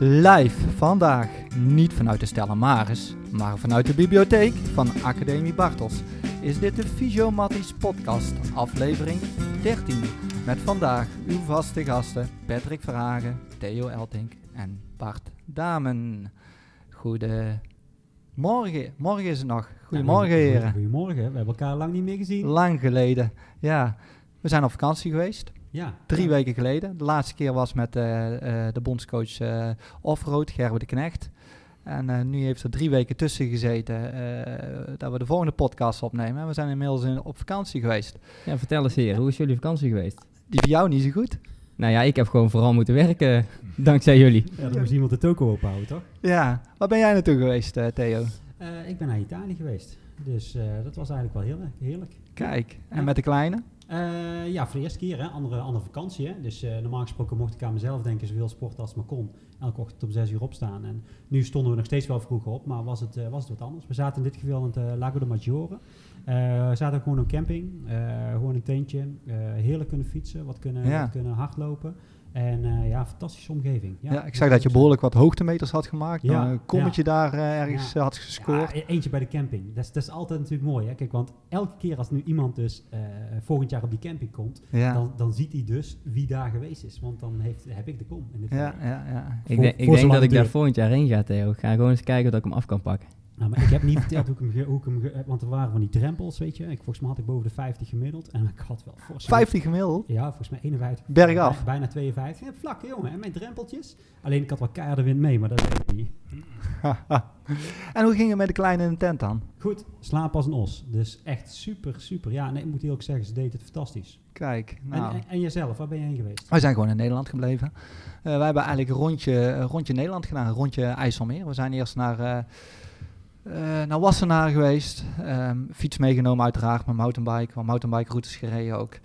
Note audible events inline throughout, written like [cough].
Live vandaag, niet vanuit de Stella Maris, maar vanuit de bibliotheek van Academie Bartels, is dit de Fysiomatties podcast, aflevering 13. Met vandaag uw vaste gasten Patrick Verhagen, Theo Eltink en Bart Damen. Goedemorgen, morgen is het nog. Goedemorgen heren. Goedemorgen, we hebben elkaar lang niet meer gezien. Lang geleden, ja. We zijn op vakantie geweest. Ja. Drie ja. weken geleden. De laatste keer was met eh, eh, de bondscoach eh Offroad, Gerbe de Knecht. En eh, nu heeft er drie weken tussen gezeten eh, dat we de volgende podcast opnemen. En we zijn inmiddels in, op vakantie geweest. Ja, vertel eens heer, hoe is jullie vakantie geweest? Die voor jou niet zo goed. Nou ja, ik heb gewoon vooral moeten werken, [laughs] dankzij jullie. Ja, dan moest iemand de toko ophouden, toch? Ja, waar ben jij naartoe geweest, Theo? Eh, ik ben naar Italië geweest. Dus eh, dat was eigenlijk wel heel, heerlijk. Kijk, en Ja. met de kleine? Eh, ja, voor de eerste keer, hè. Andere, andere vakantie. Hè. Dus eh, normaal gesproken mocht ik aan mezelf denken, zoveel sporten als het maar kon. Elke ochtend om zes uur opstaan. En nu stonden we nog steeds wel vroeger op, maar was het, eh, was het wat anders. We zaten in dit geval in het Lago de Maggiore. We zaten gewoon op camping, gewoon een tentje. heerlijk kunnen fietsen, wat kunnen, Ja. wat kunnen hardlopen. En eh, ja, fantastische omgeving. Ja, ik zag dat je behoorlijk wat hoogtemeters had gemaakt. Ja, een kommetje daar eh, ergens Ja. eh, had gescoord. Ja, e- eentje bij de camping. Dat is, dat is altijd natuurlijk mooi. Hè? Kijk, want elke keer als nu iemand dus eh, volgend jaar op die camping komt, Ja, dan, dan ziet hij dus wie daar geweest is. Want dan heeft, heb ik de kom. In dit ja, ja. ja. Ik, denk- ik denk dat ik daar volgend jaar heen ga, Theo. Ik ga gewoon eens kijken dat ik hem af kan pakken. Nou, maar ik heb niet verteld hoe ik hem, hoe ik hem ge- want er waren van die drempels, weet je. Ik, volgens mij had ik boven de 50 gemiddeld. En ik had wel fors. 50 gemiddeld. Ja, volgens mij 51. Bergaf. Bij- Bijna 52. Ja, vlak, jongen. En mijn drempeltjes. Alleen ik had wel keiharde wind mee, maar dat weet ik niet. [laughs] en hoe ging het met de kleine in de tent dan? Goed, slaap als een os. Dus echt super, super. Ja, nee, ik moet eerlijk zeggen, ze deed het fantastisch. Kijk, En, nou... en, en jezelf, waar ben je heen geweest? Wij zijn gewoon in Nederland gebleven. Eh, wij hebben eigenlijk een rondje, een rondje Nederland gedaan, een rondje IJsselmeer. We zijn eerst naar, eh eh, naar Wassenaar geweest. Ehm, fiets meegenomen uiteraard, met mountainbike. Want mountainbike routes gereden ook.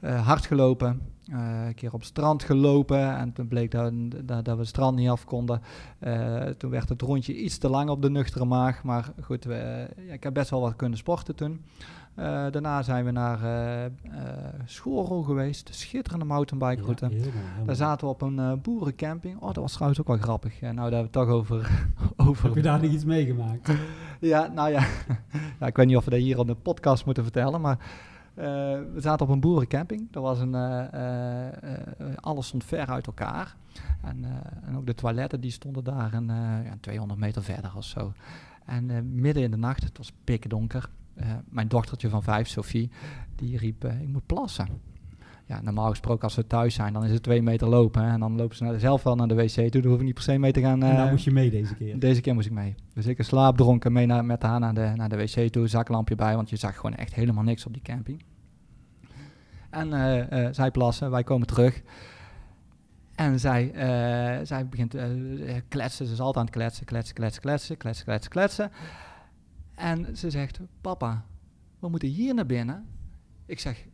Eh, hard gelopen. Eh, een keer op het strand gelopen en toen bleek dat, dat, we het strand niet af konden. Eh, toen werd het rondje iets te lang op de nuchtere maag. Maar goed, ja, ik heb best wel wat kunnen sporten toen. Eh, daarna zijn we naar eh, Schorel geweest. Schitterende mountainbike route. Ja, heel mooi, heel Daar zaten we op een boerencamping. Oh, dat was trouwens ook wel grappig. Nou, daar hebben we het toch over. [laughs] over Heb je daar nog iets meegemaakt? [laughs] Ja, nou ja. [laughs] ja. Ik weet niet of we dat hier op de podcast moeten vertellen, maar we zaten op een boerencamping. Er was een, alles stond ver uit elkaar. En, en ook de toiletten die stonden daar een, eh, ja, 200 meter verder of zo. En midden in de nacht, het was pikdonker. eh, mijn dochtertje van vijf, Sophie, die riep, eh, ik moet plassen. Ja, normaal gesproken als we thuis zijn, dan is het twee meter lopen. Hè, en dan lopen ze naar, zelf wel naar de wc toe. Dan hoef ik niet per se mee te gaan. en daar eh, moest je mee deze keer. deze keer moest ik mee. Dus ik slaapdronken mee naar, met haar naar de, naar de wc toe, zaklampje bij, want je zag gewoon echt helemaal niks op die camping. En eh, eh, zij plassen, wij komen terug. En zij, eh, zij begint eh kletsen, ze is altijd aan het kletsen, kletsen, kletsen, kletsen, kletsen, kletsen, kletsen. En ze zegt, papa, we moeten hier naar binnen. Ik zeg,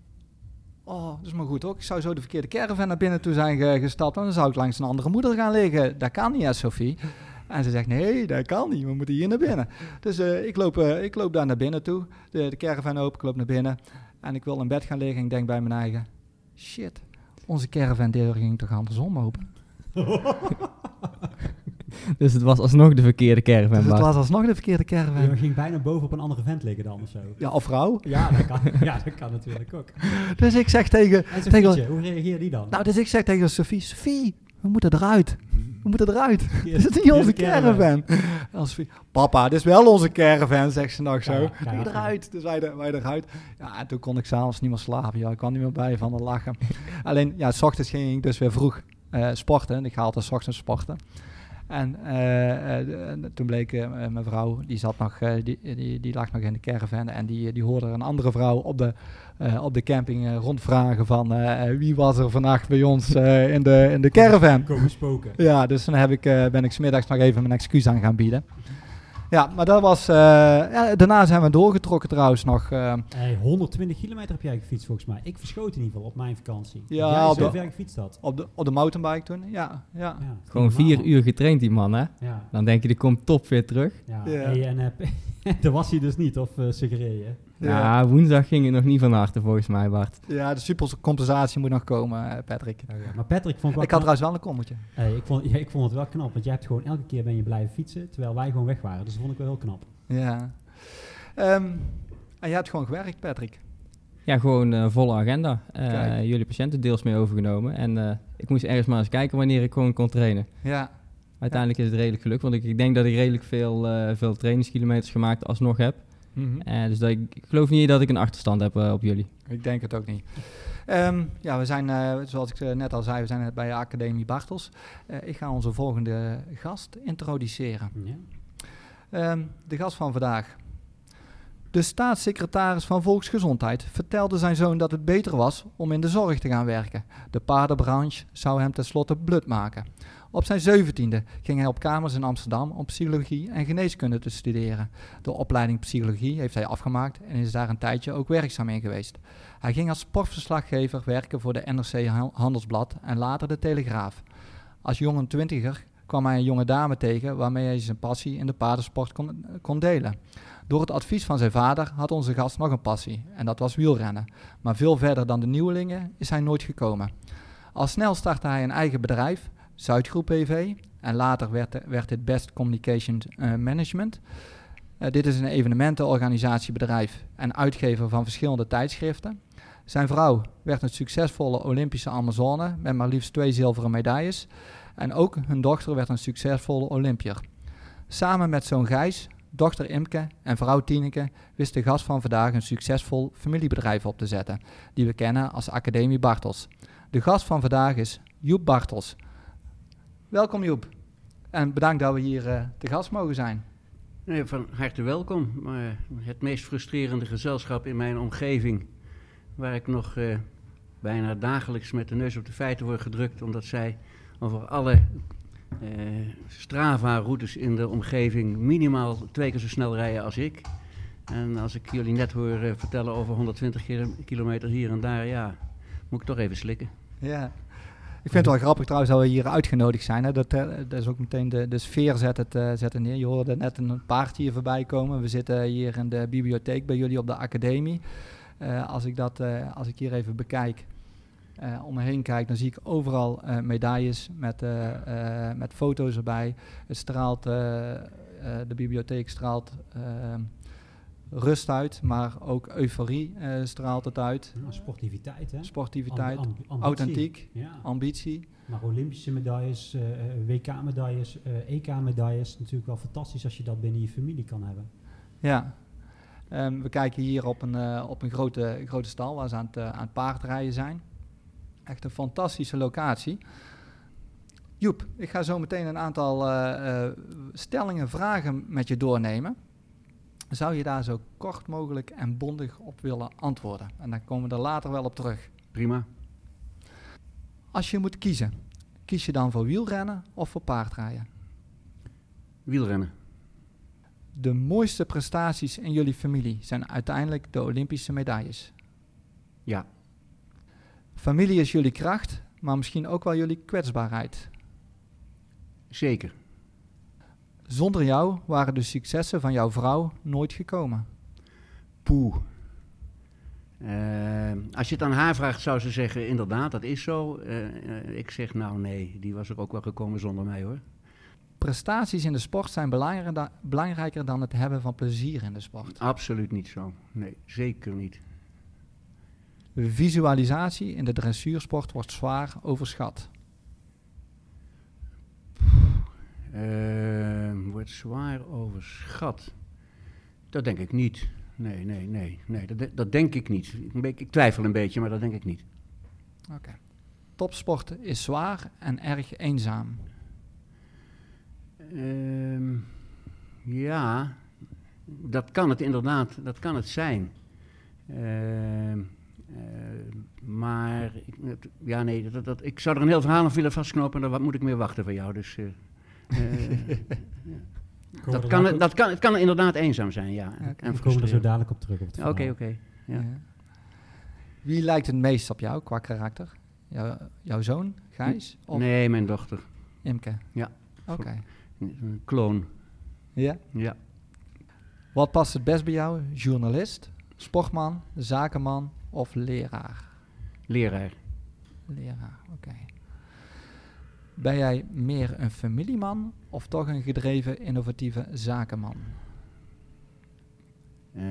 oh, dat is maar goed ook. Ik zou zo de verkeerde caravan naar binnen toe zijn ge- gestapt. En dan zou ik langs een andere moeder gaan liggen. Dat kan niet, Sophie. En ze zegt, nee, dat kan niet. We moeten hier naar binnen. Dus eh, ik, loop, eh, ik loop daar naar binnen toe. De, de caravan open, ik loop naar binnen. En ik wil in bed gaan liggen. En ik denk bij mijn eigen, shit, onze caravan deur ging toch andersom open. [laughs] Dus het was alsnog de verkeerde caravan, Dus het was alsnog de verkeerde Je caravan. ging bijna boven op een andere vent liggen dan of zo. Ja, of vrouw. Ja, dat kan, ja, dat kan natuurlijk ook. Dus ik zeg tegen, En tegen hoe reageerde die dan? nou, dus ik zeg tegen Sophie, Sophie, we moeten eruit. We moeten eruit. [laughs] Verkeerde- Dit is niet onze caravan. caravan. Papa, dit is wel onze caravan, zegt ze nog zo. Ja, ja, eruit. Dus wij, wij eruit. Ja, en toen kon ik s'avonds niet meer slapen. Ja, ik kwam niet meer bij van het lachen. Alleen, ja, s ochtends ging ik dus weer vroeg eh, sporten. Ik ga altijd s ochtends sporten. En eh, eh, en toen bleek eh, mijn vrouw, die, zat nog, die, die, die lag nog in de caravan. En die, die hoorde een andere vrouw op de, op de camping rondvragen van wie was er vannacht bij ons in, de, in de caravan. Komen spoken. Ja, dus dan heb ik, ben ik smiddags nog even mijn excuus aan gaan bieden. Ja, maar dat was... eh, ja, daarna zijn we doorgetrokken trouwens nog. eh, Hey, 120 kilometer heb jij gefietst volgens mij. Ik verschoot in ieder geval op mijn vakantie. Ja, jij op zo de- ver gefietst had. op, de, op de mountainbike toen. Ja, ja. Ja, Gewoon normaal, vier man. uur getraind, die man, hè? Ja, Dan denk je, die komt topfit terug. ja. Ja. Hey, en [laughs] [laughs] daar was hij dus niet, of uh, suggereer je? Ja, woensdag ging het nog niet van harte volgens mij, Bart. Ja, de supercompensatie moet nog komen, eh, Patrick. Oh ja, Maar Patrick vond ik wel Ik had trouwens wel een kommetje. Hey, ik, vond, [laughs] ja, ik vond het wel knap, want jij hebt gewoon elke keer ben je blijven fietsen, terwijl wij gewoon weg waren. Dus dat vond ik wel heel knap. Ja. Ehm, en jij hebt gewoon gewerkt, Patrick. Ja, gewoon eh, volle agenda. Eh, jullie patiënten deels mee overgenomen. En eh, ik moest ergens maar eens kijken wanneer ik gewoon kon trainen. Ja. Uiteindelijk is het redelijk gelukt, want ik, ik denk dat ik redelijk veel, eh, veel trainingskilometers gemaakt alsnog heb. Mhm. Eh, dus dat ik, ik geloof niet dat ik een achterstand heb eh, op jullie. Ik denk het ook niet. Ehm, ja, we zijn, eh, zoals ik net al zei, we zijn net bij de Academie Bartels. Eh, ik ga onze volgende gast introduceren. Ja. Ehm, de gast van vandaag. De staatssecretaris van Volksgezondheid vertelde zijn zoon dat het beter was om in de zorg te gaan werken. De paardenbranche zou hem tenslotte blut maken. Op zijn zeventiende ging hij op kamers in Amsterdam om psychologie en geneeskunde te studeren. De opleiding psychologie heeft hij afgemaakt en is daar een tijdje ook werkzaam in geweest. Hij ging als sportverslaggever werken voor de NRC Han- Handelsblad en later de Telegraaf. Als jonge twintiger kwam hij een jonge dame tegen waarmee hij zijn passie in de paardensport kon, kon delen. Door het advies van zijn vader had onze gast nog een passie en dat was wielrennen. Maar veel verder dan de nieuwelingen is hij nooit gekomen. Al snel startte hij een eigen bedrijf, Zuidgroep BV, en later werd, werd dit Best Communication eh, Management. Eh, dit is een evenementenorganisatiebedrijf en uitgever van verschillende tijdschriften. Zijn vrouw werd een succesvolle Olympische Amazone met maar liefst twee zilveren medailles. En ook hun dochter werd een succesvolle Olympier. Samen met zoon Gijs, dochter Imke en vrouw Tineke wist de gast van vandaag een succesvol familiebedrijf op te zetten, die we kennen als Academie Bartels. De gast van vandaag is Joep Bartels. Welkom Joep. En bedankt dat we hier eh te gast mogen zijn. Nee, van harte welkom. Maar het meest frustrerende gezelschap in mijn omgeving, waar ik nog eh, bijna dagelijks met de neus op de feiten word gedrukt, omdat zij over alle eh, Strava-routes in de omgeving minimaal twee keer zo snel rijden als ik. En als ik jullie net hoor eh, vertellen over 120 kilo- kilometer hier en daar, ja, moet ik toch even slikken. Ja. Ik vind het wel grappig trouwens dat we hier uitgenodigd zijn. Hè. Dat, eh, dat is ook meteen de, de sfeer zet het, eh, neer. Je hoorde net een paardje hier voorbij komen. We zitten hier in de bibliotheek bij jullie op de academie. Eh, als, ik dat, als ik hier even bekijk, eh, om me heen kijk, dan zie ik overal medailles met, met foto's erbij. Het straalt, de bibliotheek straalt rust uit, maar ook euforie eh, straalt het uit. Ja, sportiviteit, hè? Sportiviteit, Amb- amb- ambitie. authentiek, Ja. ambitie. Maar Olympische medailles, eh, eh, WK-medailles, EK-medailles, natuurlijk wel fantastisch als je dat binnen je familie kan hebben. Ja. Ehm, we kijken hier op een, op een grote, grote stal waar ze aan het, aan het paardrijden zijn. Echt een fantastische locatie. Joep, ik ga zo meteen een aantal eh, eh, stellingen, vragen met je doornemen. Zou je daar zo kort mogelijk en bondig op willen antwoorden? En dan komen we er later wel op terug. Prima. Als je moet kiezen, kies je dan voor wielrennen of voor paardrijden? Wielrennen. De mooiste prestaties in jullie familie zijn uiteindelijk de Olympische medailles. Ja. Familie is jullie kracht, maar misschien ook wel jullie kwetsbaarheid. Zeker. Zonder jou waren de successen van jouw vrouw nooit gekomen. Poeh. Eh, als je het aan haar vraagt, zou ze zeggen: inderdaad, dat is zo. Eh, eh, ik zeg: nou nee, die was er ook wel gekomen zonder mij hoor. Prestaties in de sport zijn belangrijker da- belangrijker dan het hebben van plezier in de sport. Absoluut niet zo. Nee, zeker niet. Visualisatie in de dressuursport wordt zwaar overschat. Eh, wordt zwaar overschat. Dat denk ik niet. Nee, nee, nee. nee dat, dat denk ik niet. Ik, ik twijfel een beetje, maar dat denk ik niet. Oké. Topsport is zwaar en erg eenzaam. Ehm, ja, dat kan het inderdaad, dat kan het zijn. Ehm, eh, maar, ik, ja nee, dat, dat, ik zou er een heel verhaal aan willen vastknopen en dan moet ik meer wachten van jou. Dus, eh, dat we kan, het- dat kan, het kan inderdaad eenzaam zijn, ja. Oké. En we komen er zo dadelijk op terug op het Oké, oké. ja. Ja. Wie lijkt het meest op jou qua karakter? Jou- jouw zoon, Gijs? Of Nee, mijn dochter. Imke? Ja. Oké. Een kloon. Ja. Ja. Wat past het best bij jou? Journalist, Sportman, zakenman of leraar? Leraar. Leraar, oké. Ben jij meer een familieman of toch een gedreven, innovatieve zakenman? Eh,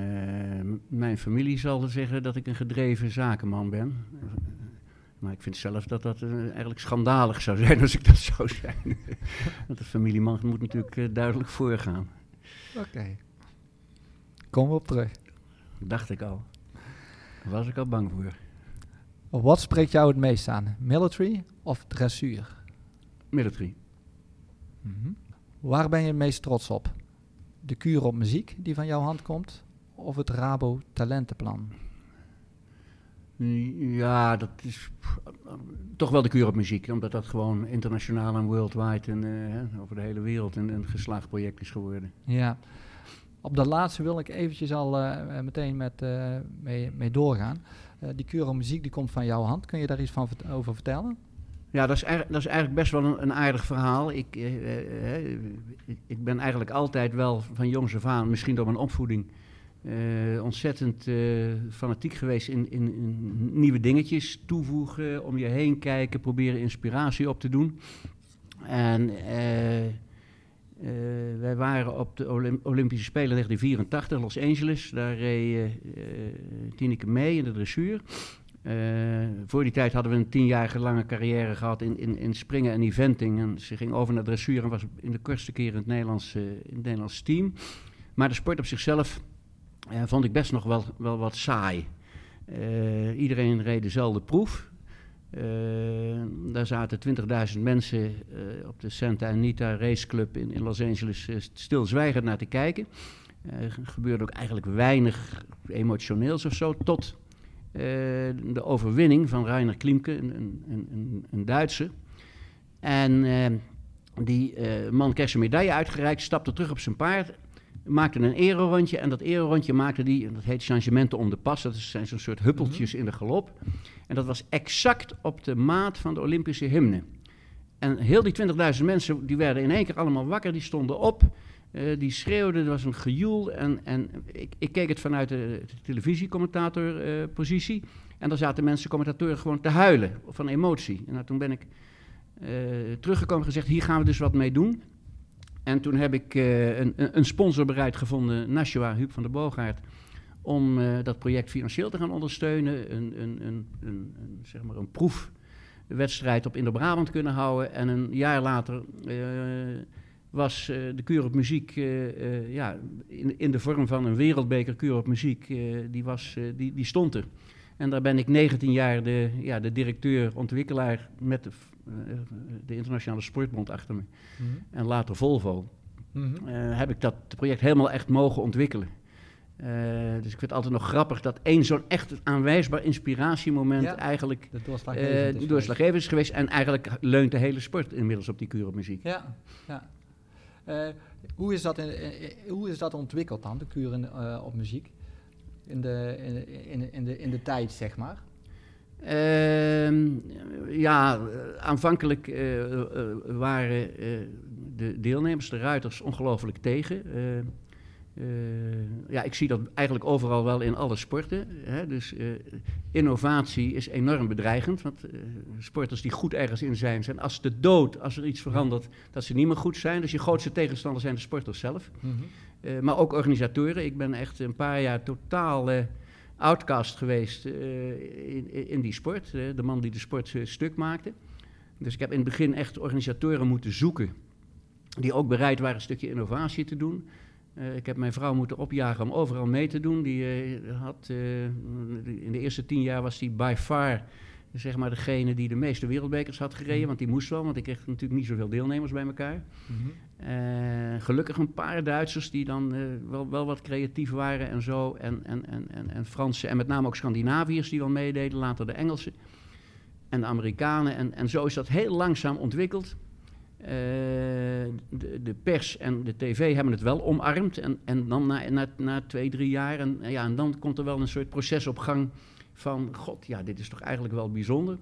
mijn familie zal zeggen dat ik een gedreven zakenman ben. Maar ik vind zelf dat dat eh, eigenlijk schandalig zou zijn [laughs] als ik dat zou zijn. [laughs] Want de familieman moet natuurlijk eh, duidelijk voorgaan. Oké. We op terug. Dacht ik al. Daar was ik al bang voor. Wat spreekt jou het meest aan? Military of dressuur? Military. Mhm. Waar ben je het meest trots op? De kuur op muziek die van jouw hand komt? Of het Rabo Talentenplan? Ja, dat is pff, toch wel de kuur op muziek. Omdat dat gewoon internationaal en worldwide en eh, hè, over de hele wereld een, een geslaagd project is geworden. Ja. Op dat laatste wil ik eventjes al eh, eh, meteen met, eh, mee, mee doorgaan. Eh, die kuur op muziek die komt van jouw hand. Kun je daar iets van vert- over vertellen? Ja, dat is, eigenlijk, dat is eigenlijk best wel een, aardig verhaal. Ik, eh, eh, eh, ik, ben eigenlijk altijd wel van jongs af aan, misschien door mijn opvoeding, eh, ontzettend fanatiek geweest in, in, nieuwe dingetjes toevoegen, om je heen kijken, proberen inspiratie op te doen. En wij waren op de Olymp- Olympische Spelen 1984, Los Angeles. Daar reed Tineke mee in de dressuur. Eh, voor die tijd hadden we een tienjarige lange carrière gehad in, in, in springen en eventing. En ze ging over naar dressuur en was in de kortste keer in het Nederlands, eh, het Nederlands team. Maar de sport op zichzelf eh, vond ik best nog wel, wel wat saai. Iedereen reed dezelfde proef. Daar zaten 20.000 mensen op de Santa Anita Raceclub in, in Los Angeles stilzwijgend naar te kijken. Er gebeurde ook eigenlijk weinig emotioneels of zo, tot eh, de overwinning van Rainer Klimke, een, een, een, een Duitser. En eh, die eh, man kreeg zijn medaille uitgereikt, stapte terug op zijn paard, maakte een erorondje. En dat erorondje maakte die, dat heet changementen om de pas, dat zijn zo'n soort huppeltjes in de galop. En dat was exact op de maat van de Olympische hymne. En heel die 20.000 mensen, die werden in één keer allemaal wakker, die stonden op. eh, die schreeuwden, er was een gejoel. En, en ik, ik keek het vanuit de, televisiecommentatorpositie. en daar zaten mensen, commentatoren, gewoon te huilen van emotie. En nou, toen ben ik eh, teruggekomen en gezegd, hier gaan we dus wat mee doen. En toen heb ik eh, een, een- sponsor bereid gevonden, Nashua, Huub van der Boogaard, om eh, dat project financieel te gaan ondersteunen. Een, een, een, zeg maar een proefwedstrijd op Indo-Brabant kunnen houden. En een jaar later eh, was eh, de Kuur op Muziek eh, eh, ja, in, in de vorm van een wereldbeker Kuur op Muziek, die, was, die, die stond er. En daar ben ik 19 jaar de, ja, de directeur, ontwikkelaar met de, de Internationale Sportbond achter me. En later Volvo. Mhm. heb ik dat project helemaal echt mogen ontwikkelen. Dus ik vind het altijd nog grappig dat één zo'n echt aanwijsbaar inspiratiemoment Ja. eigenlijk De doorslaggevend is doorslaggevend is geweest. En eigenlijk leunt de hele sport inmiddels op die kuur op muziek. Ja, ja. Eh, hoe, is dat hoe is dat ontwikkeld dan, de kuren eh, op muziek? In de, in, in, in, de, in de tijd, zeg maar. Ehm, ja, aanvankelijk eh, waren de deelnemers, de ruiters, ongelooflijk tegen. Eh, ja, ik zie dat eigenlijk overal wel in alle sporten. Hè. Dus eh, innovatie is enorm bedreigend. Want eh, sporters die goed ergens in zijn, zijn als de dood, als er iets verandert, dat ze niet meer goed zijn. Dus je grootste tegenstander zijn de sporters zelf. Eh, maar ook organisatoren. Ik ben echt een paar jaar totaal outcast geweest in, in- die sport. de man die de sport stuk maakte. Dus ik heb in het begin echt organisatoren moeten zoeken. Die ook bereid waren een stukje innovatie te doen. Eh, ik heb mijn vrouw moeten opjagen om overal mee te doen. Die eh, had, eh, in de eerste tien jaar was die by far zeg maar degene die de meeste wereldbekers had gereden. Want die moest wel, want ik kreeg natuurlijk niet zoveel deelnemers bij elkaar. Eh, gelukkig een paar Duitsers die dan wel, wel wat creatief waren en zo. En, en, en, en, en Fransen en met name ook Scandinaviërs die wel meededen. Later de Engelsen en de Amerikanen. En, en zo is dat heel langzaam ontwikkeld. Eh, de, de pers en de tv hebben het wel omarmd. En, en dan na, na, na twee, drie jaar. En, ja, en dan komt er wel een soort proces op gang van... God, ja, dit is toch eigenlijk wel bijzonder.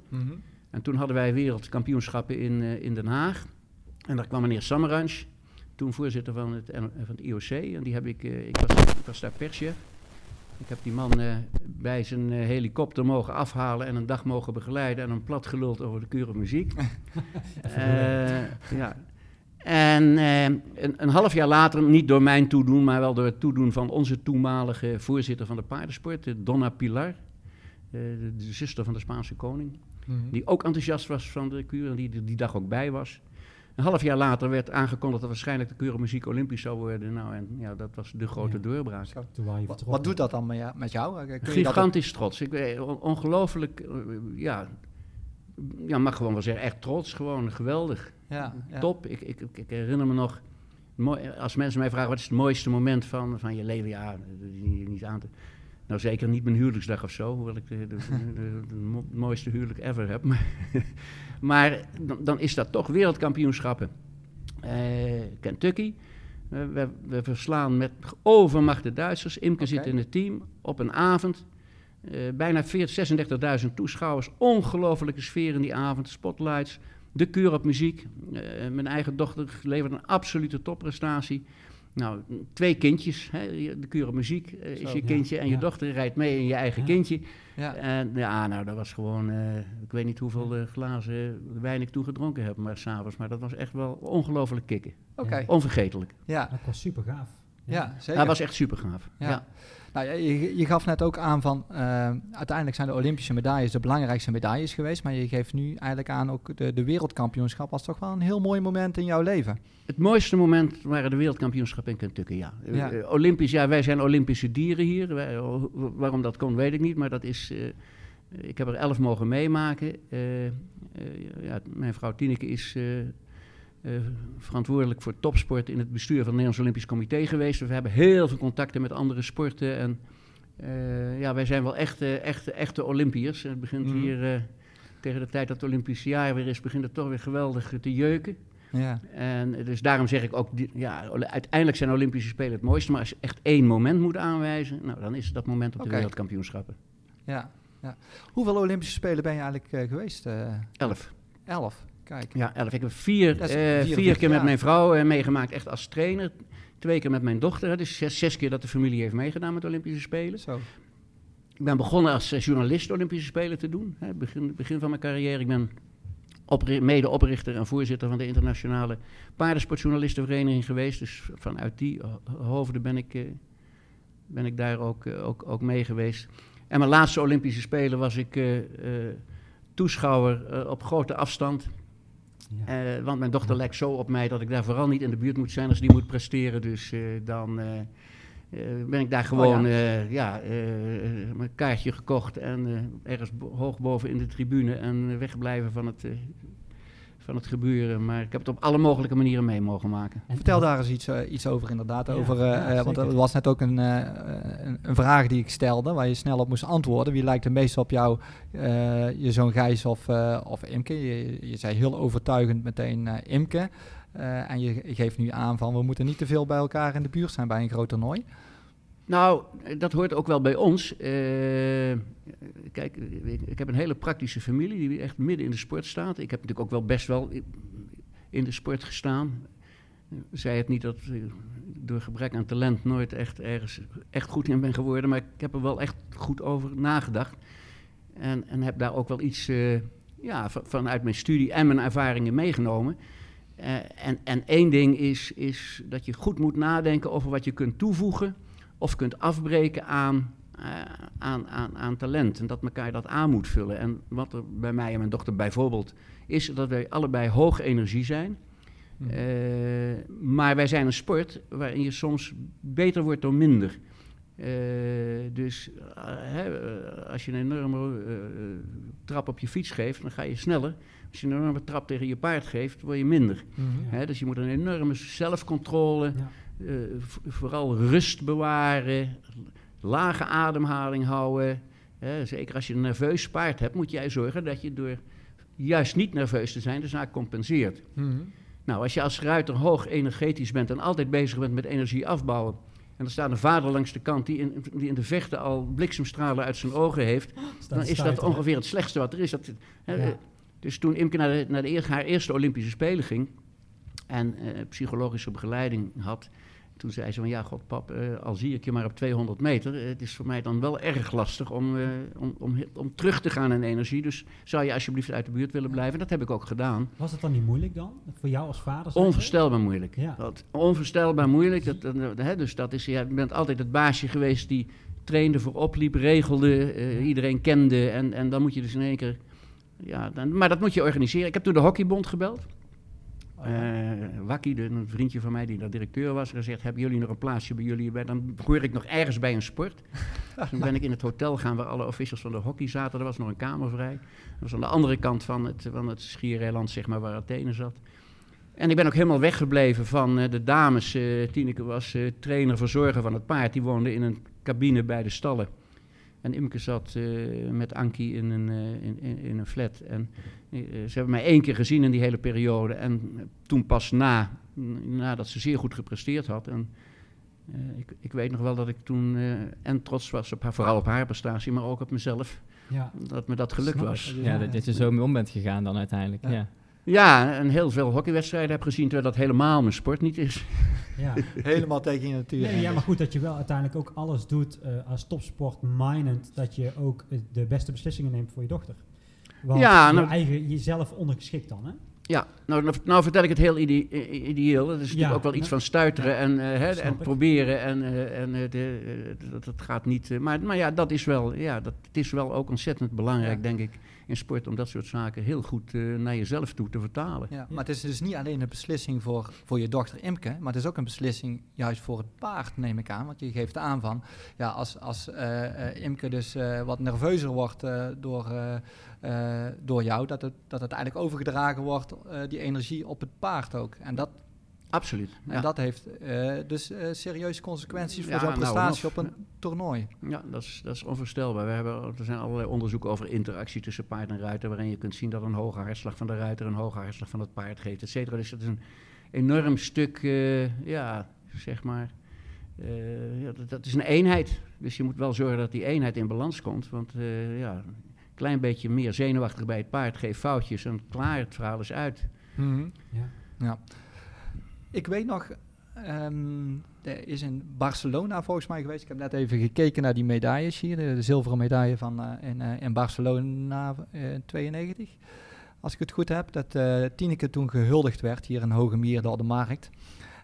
En toen hadden wij wereldkampioenschappen in, eh, in Den Haag. En daar kwam meneer Samaranch, toen voorzitter van het, van het IOC. En die heb ik, eh, ik, was, ik was daar perschef. Ik heb die man eh, bij zijn eh, helikopter mogen afhalen en een dag mogen begeleiden en hem plat geluld over de kure muziek. [laughs] Eh, ja. En eh, een, een half jaar later, niet door mijn toedoen, maar wel door het toedoen van onze toenmalige voorzitter van de paardensport, Donna Pilar, eh, de, de zuster van de Spaanse koning, die ook enthousiast was van de kuur en die er die dag ook bij was. Een half jaar later werd aangekondigd dat waarschijnlijk de kure muziek olympisch zou worden. Nou, en ja, dat was de grote Ja. doorbraak. Wat, doet dat dan met jou? Met jou? Kun je dat ook- Gigantisch trots. Ik ben on- ongelooflijk, eh, ja, ja, mag gewoon wel zeggen, echt trots. Gewoon geweldig. ja, ja. Top. Ik, ik, ik herinner me nog, mooi, als mensen mij vragen wat is het mooiste moment van, van je leven, ja, dat is niet, aan te... Nou, zeker niet mijn huwelijksdag of zo, hoewel ik de, de, de, de- de mo- mooiste huwelijk ever heb. Maar, maar dan, dan is dat toch wereldkampioenschappen. Eh, Kentucky. We, we, we verslaan met overmacht de Duitsers. Imke zit in het team op een avond. Eh, bijna 40, 36.000 toeschouwers. Ongelofelijke sfeer in die avond. Spotlights. De keur op muziek. Eh, mijn eigen dochter levert een absolute topprestatie. Nou, twee kindjes. Hè, de op muziek eh, is Zo, je ja, kindje. En je ja. dochter rijdt mee in je eigen Ja. kindje. Ja. En ja, nou, dat was gewoon... eh, ik weet niet hoeveel eh, glazen wijn ik toen gedronken heb, maar s'avonds. Maar dat was echt wel ongelooflijk kicken. Oké, Onvergetelijk. ja, Dat was super gaaf. ja, zeker. Dat was echt super gaaf. Ja. Nou, je, je gaf net ook aan van, eh, uiteindelijk zijn de Olympische medailles de belangrijkste medailles geweest, maar je geeft nu eigenlijk aan ook de, de wereldkampioenschap was toch wel een heel mooi moment in jouw leven. Het mooiste moment waren de wereldkampioenschappen in Kentucky, ja. Eh, Ja. eh, Olympisch, ja, wij zijn Olympische dieren hier. Wij- oh, waarom dat kon, weet ik niet, maar dat is... ik heb er elf mogen meemaken. Ja, mijn vrouw Tineke is eh, verantwoordelijk voor topsport in het bestuur van het Nederlands Olympisch Comité geweest. Dus we hebben heel veel contacten met andere sporten. En eh, ja, wij zijn wel echte, echte, echte Olympiërs. Het begint Mhm. hier... eh, tegen de tijd dat het Olympische jaar weer is, begint het toch weer geweldig te jeuken. Ja, En dus daarom zeg ik ook, ja, uiteindelijk zijn Olympische Spelen het mooiste. Maar als je echt één moment moet aanwijzen, nou, dan is het dat moment op de wereldkampioenschappen. ja, ja. Hoeveel Olympische Spelen ben je eigenlijk geweest? Elf. elf. Kijk. Ja, elf. Ik heb vier, eh, 44 vier keer met mijn vrouw eh, meegemaakt, echt als trainer. Twee keer met mijn dochter. Dus zes, zes keer dat de familie heeft meegedaan met de Olympische Spelen. Zo. Ik ben begonnen als eh, journalist Olympische Spelen te doen. Hè, begin, begin van mijn carrière. Ik ben opri- medeoprichter en voorzitter van de internationale paardensportjournalistenvereniging geweest. Dus vanuit die ho- hoofden ben ik, ben ik daar ook, ook, ook mee geweest. En mijn laatste Olympische Spelen was ik toeschouwer op grote afstand. Ja. Eh, want mijn dochter lijkt zo op mij dat ik daar vooral niet in de buurt moet zijn als die moet presteren. Dus eh, dan eh, ben ik daar gewoon eh, ja, mijn kaartje gekocht en ergens bo- hoog boven in de tribune en wegblijven van het, van het gebeuren. Maar ik heb het op alle mogelijke manieren mee mogen maken. En- Vertel daar eens iets, eh, iets over inderdaad. Ja, over, eh, ja, eh, want er was net ook een, eh, een, een vraag die ik stelde, waar je snel op moest antwoorden. Wie lijkt het meest op jou, eh, je zoon Gijs of, eh, of Imke? Je, je zei heel overtuigend meteen eh, Imke. Eh, en je, je geeft nu aan van, we moeten niet te veel bij elkaar in de buurt zijn bij een groot toernooi. Nou, eh, dat hoort ook wel bij ons. Eh, kijk, ik, ik heb een hele praktische familie die echt midden in de sport staat. Ik heb natuurlijk ook wel best wel in de sport gestaan. Eh, Zij het niet dat ik door gebrek aan talent nooit echt ergens echt goed in ben geworden, maar ik heb er wel echt goed over nagedacht. En, en heb daar ook wel iets eh, ja, va- vanuit mijn studie en mijn ervaringen meegenomen. Eh, en, en één ding is, is dat je goed moet nadenken over wat je kunt toevoegen of kunt afbreken aan, eh, aan, aan, aan talent. En dat elkaar dat aan moet vullen. En wat er bij mij en mijn dochter bijvoorbeeld is, dat wij allebei hoog energie zijn. Eh, maar wij zijn een sport waarin je soms beter wordt door minder. Eh, dus hè, als je een enorme trap op je fiets geeft, dan ga je sneller. Als je een enorme trap tegen je paard geeft, word je minder. Hè, dus je moet een enorme zelfcontrole, Ja. Eh, vooral rust bewaren, lage ademhaling houden. Hè, zeker als je een nerveus paard hebt, moet jij zorgen dat je door juist niet nerveus te zijn, de zaak compenseert. Nou, als je als ruiter hoog energetisch bent en altijd bezig bent met energie afbouwen. En er staat een vader langs de kant die in, die in de vechten al bliksemstralen uit zijn ogen heeft. [gasps] Dan is dat ongeveer het slechtste wat er is. Dat, hè, Ja. Dus toen Imke naar, de, naar de, eer- haar eerste Olympische Spelen ging en eh, psychologische begeleiding had, toen zei ze van ja, god pap, eh, al zie ik je maar op 200 meter, eh, het is voor mij dan wel erg lastig om, eh, om, om, om terug te gaan in energie. Dus zou je alsjeblieft uit de buurt willen blijven? Dat heb ik ook gedaan. Was het dan niet moeilijk dan? Voor jou als vader? Onvoorstelbaar moeilijk. Ja. Dat, onvoorstelbaar moeilijk. Dat, dat, dat- hè, dus dat is, je bent altijd het baasje geweest die trainde voorop liep, regelde, iedereen kende. En, en dan moet je dus in één keer... Ja, dan, maar dat moet je organiseren. Ik heb toen de hockeybond gebeld. Eh Wakkie, de- een vriendje van mij die daar directeur was, gezegd: Hebben jullie nog een plaatsje bij jullie? Bij, dan hoor ik nog ergens bij een sport. Dus toen ben ik in het hotel gaan waar alle officials van de hockey zaten. Er was nog een kamer vrij. Dat was aan de andere kant van het, van het schiereiland, zeg maar, waar Athene zat. En ik ben ook helemaal weggebleven van eh, de dames. eh Tineke was eh, trainer, verzorger van het paard. Die woonde in een cabine bij de stallen. En Imke zat eh, met Ankie in een, eh, in, in, in een flat. En eh, ze hebben mij één keer gezien in die hele periode. En toen pas na, nadat ze zeer goed gepresteerd had. En eh, ik, ik weet nog wel dat ik toen eh, en trots was op haar, vooral op haar prestatie, maar ook op mezelf. Ja. Dat me dat gelukt Snap was. Ja, dat, dat je zo mee om bent gegaan dan uiteindelijk. Ja. Ja. Ja, en heel veel hockeywedstrijden heb gezien, terwijl dat helemaal mijn sport niet is. Ja. [laughs] Helemaal tegen je natuur. Nee, ja, maar goed dat je wel uiteindelijk ook alles doet eh, als topsport minded, dat je ook eh, de beste beslissingen neemt voor je dochter. Want Ja, je nou- eigen, jezelf ondergeschikt dan, hè? Ja, nou, nou- nou vertel ik het heel ide- ideeel. Dat is natuurlijk Ja, ook wel iets ja. van stuiteren en, eh, hè, en proberen. En, en de, dat, dat gaat niet. maar, maar ja, dat is wel, ja, dat, het is wel ook ontzettend belangrijk, Ja. denk ik, in sport om dat soort zaken heel goed eh, naar jezelf toe te vertalen. Ja, maar het is dus niet alleen een beslissing voor, voor je dochter Imke, maar het is ook een beslissing juist voor het paard, neem ik aan. Want je geeft aan van, ja, als, als eh, eh, Imke dus eh, wat nerveuzer wordt eh, door, eh, eh, door jou, dat het, dat het eigenlijk overgedragen wordt, eh, die energie op het paard ook. En dat, Absoluut. en Ja. dat heeft eh, dus eh, serieuze consequenties voor Ja, zo'n nou, prestatie op een toernooi. Ja, dat is, dat is onvoorstelbaar. We hebben, er zijn allerlei onderzoeken over interactie tussen paard en ruiter, waarin je kunt zien dat een hoge hartslag van de ruiter een hoge hartslag van het paard geeft, et cetera. Dus dat is een enorm stuk, eh, ja, zeg maar, eh, ja, dat, dat is een eenheid. Dus je moet wel zorgen dat die eenheid in balans komt, want eh, ja, een klein beetje meer zenuwachtig bij het paard geeft foutjes en klaar, het verhaal is uit. Ja. Ja. Ik weet nog, ehm, er is in Barcelona volgens mij geweest. Ik heb net even gekeken naar die medailles hier. De, zilveren medaille van, eh, in, eh, in Barcelona eh, in 92. Als ik het goed heb, dat eh Tineke toen gehuldigd werd hier in Hoge Mierde op de markt.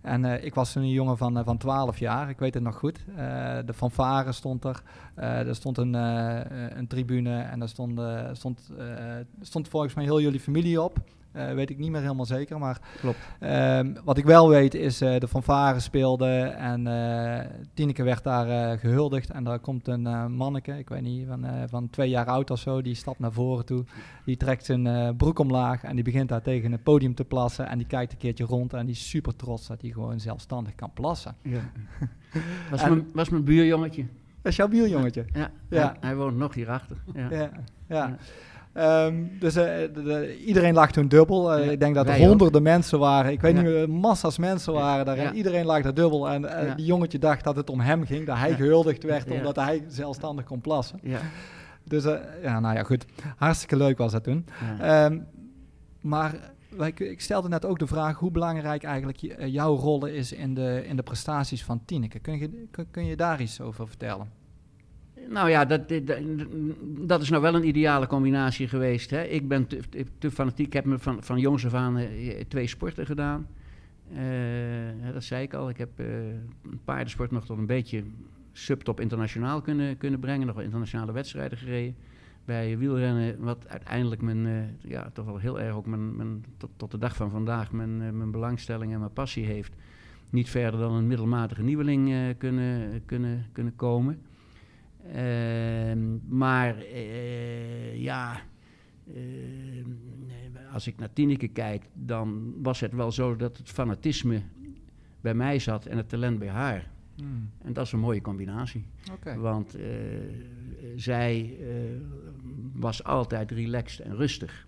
En eh, ik was toen een jongen van, eh, van 12 jaar, ik weet het nog goed. Eh, de fanfare stond er. Eh, er stond een, eh, eh, een tribune en daar stond, eh, eh, stond volgens mij heel jullie familie op. Eh, weet ik niet meer helemaal zeker, maar Klopt. Ehm, wat ik wel weet is eh de fanfare speelde en eh Tineke werd daar eh, gehuldigd. En daar komt een eh, manneke, ik weet niet, van, eh, van twee jaar oud of zo, die stapt naar voren toe. Die trekt zijn eh, broek omlaag en die begint daar tegen het podium te plassen. En die kijkt een keertje rond en die is super trots dat hij gewoon zelfstandig kan plassen. Ja. [laughs] was, En- mijn, was mijn buurjongetje. Dat is jouw bieljongetje. Ja, Ja. Hij, hij woont nog hierachter. Ja. Ja, ja. Ehm, dus eh, de- de- iedereen lag toen dubbel. Eh, Ja, ik denk dat er ook. honderden mensen waren. Ik weet Ja. niet, eh, massa's mensen waren daar. En ja. iedereen lag daar dubbel. En die jongetje dacht dat het om hem ging. Dat hij gehuldigd werd omdat hij zelfstandig kon plassen. Ja. Dus ja, nou ja, goed. Hartstikke leuk was dat toen. Ehm, maar ik stelde net ook de vraag hoe belangrijk eigenlijk jouw rol is in de, in de prestaties van Tineke. Kun je, kun, kun je daar iets over vertellen? Nou ja, dat, dat, is nou wel een ideale combinatie geweest. Hè. Ik ben te, fanatiek. Ik heb me van, van jongs af aan eh, twee sporten gedaan. Eh, dat zei ik al. Ik heb eh, paardensport nog tot een beetje subtop internationaal kunnen, kunnen brengen. Nog wel internationale wedstrijden gereden. Bij wielrennen, wat uiteindelijk mijn, ja, toch wel heel erg ook mijn, mijn, tot, de dag van vandaag mijn, mijn belangstelling en mijn passie heeft. Niet verder dan een middelmatige nieuweling kunnen, kunnen, kunnen komen. Ehm, maar eh, ja, eh, als ik naar Tineke kijk, dan was het wel zo dat het fanatisme bij mij zat en het talent bij haar. En dat is een mooie combinatie. Want eh, zij eh, was altijd relaxed en rustig.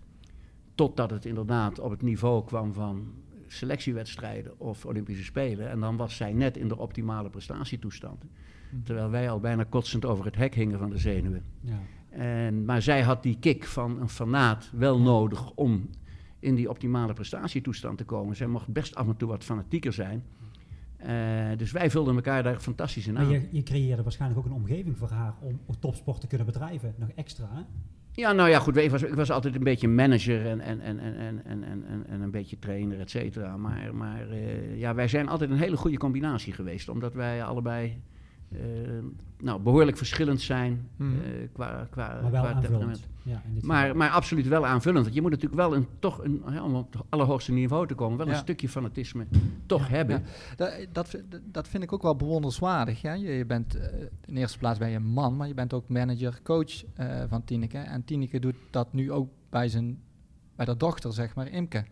Totdat het inderdaad op het niveau kwam van selectiewedstrijden of Olympische Spelen. En dan was zij net in de optimale prestatietoestand. Terwijl wij al bijna kotsend over het hek hingen van de zenuwen. Ja. En, maar zij had die kick van een fanaat wel nodig om in die optimale prestatietoestand te komen. Zij mocht best af en toe wat fanatieker zijn. Eh, dus wij vulden elkaar daar fantastisch in Maar aan. je, je creëerde waarschijnlijk ook een omgeving voor haar om topsport te kunnen bedrijven. Nog extra, hè? Ja, nou ja, goed. Ik was, ik was altijd een beetje manager en, en, en, en, en, en, en, en een beetje trainer, et cetera. Maar, maar eh, ja, wij zijn altijd een hele goede combinatie geweest. Omdat wij allebei nou, behoorlijk verschillend zijn Mhm. eh, qua, qua, Maar wel qua temperament. Ja, in dit Maar, maar absoluut wel aanvullend. Want je moet natuurlijk wel een, toch een, ja, om op het allerhoogste niveau te komen, wel een stukje fanatisme toch Ja, hebben. Ja. Dat, dat, vi- dat vind ik ook wel bewonderenswaardig. Ja? Je, je bent, eh, in eerste plaats ben je een man, maar je bent ook manager, coach eh, van Tineke. En Tineke doet dat nu ook bij, zijn, bij de dochter, zeg maar, Imke.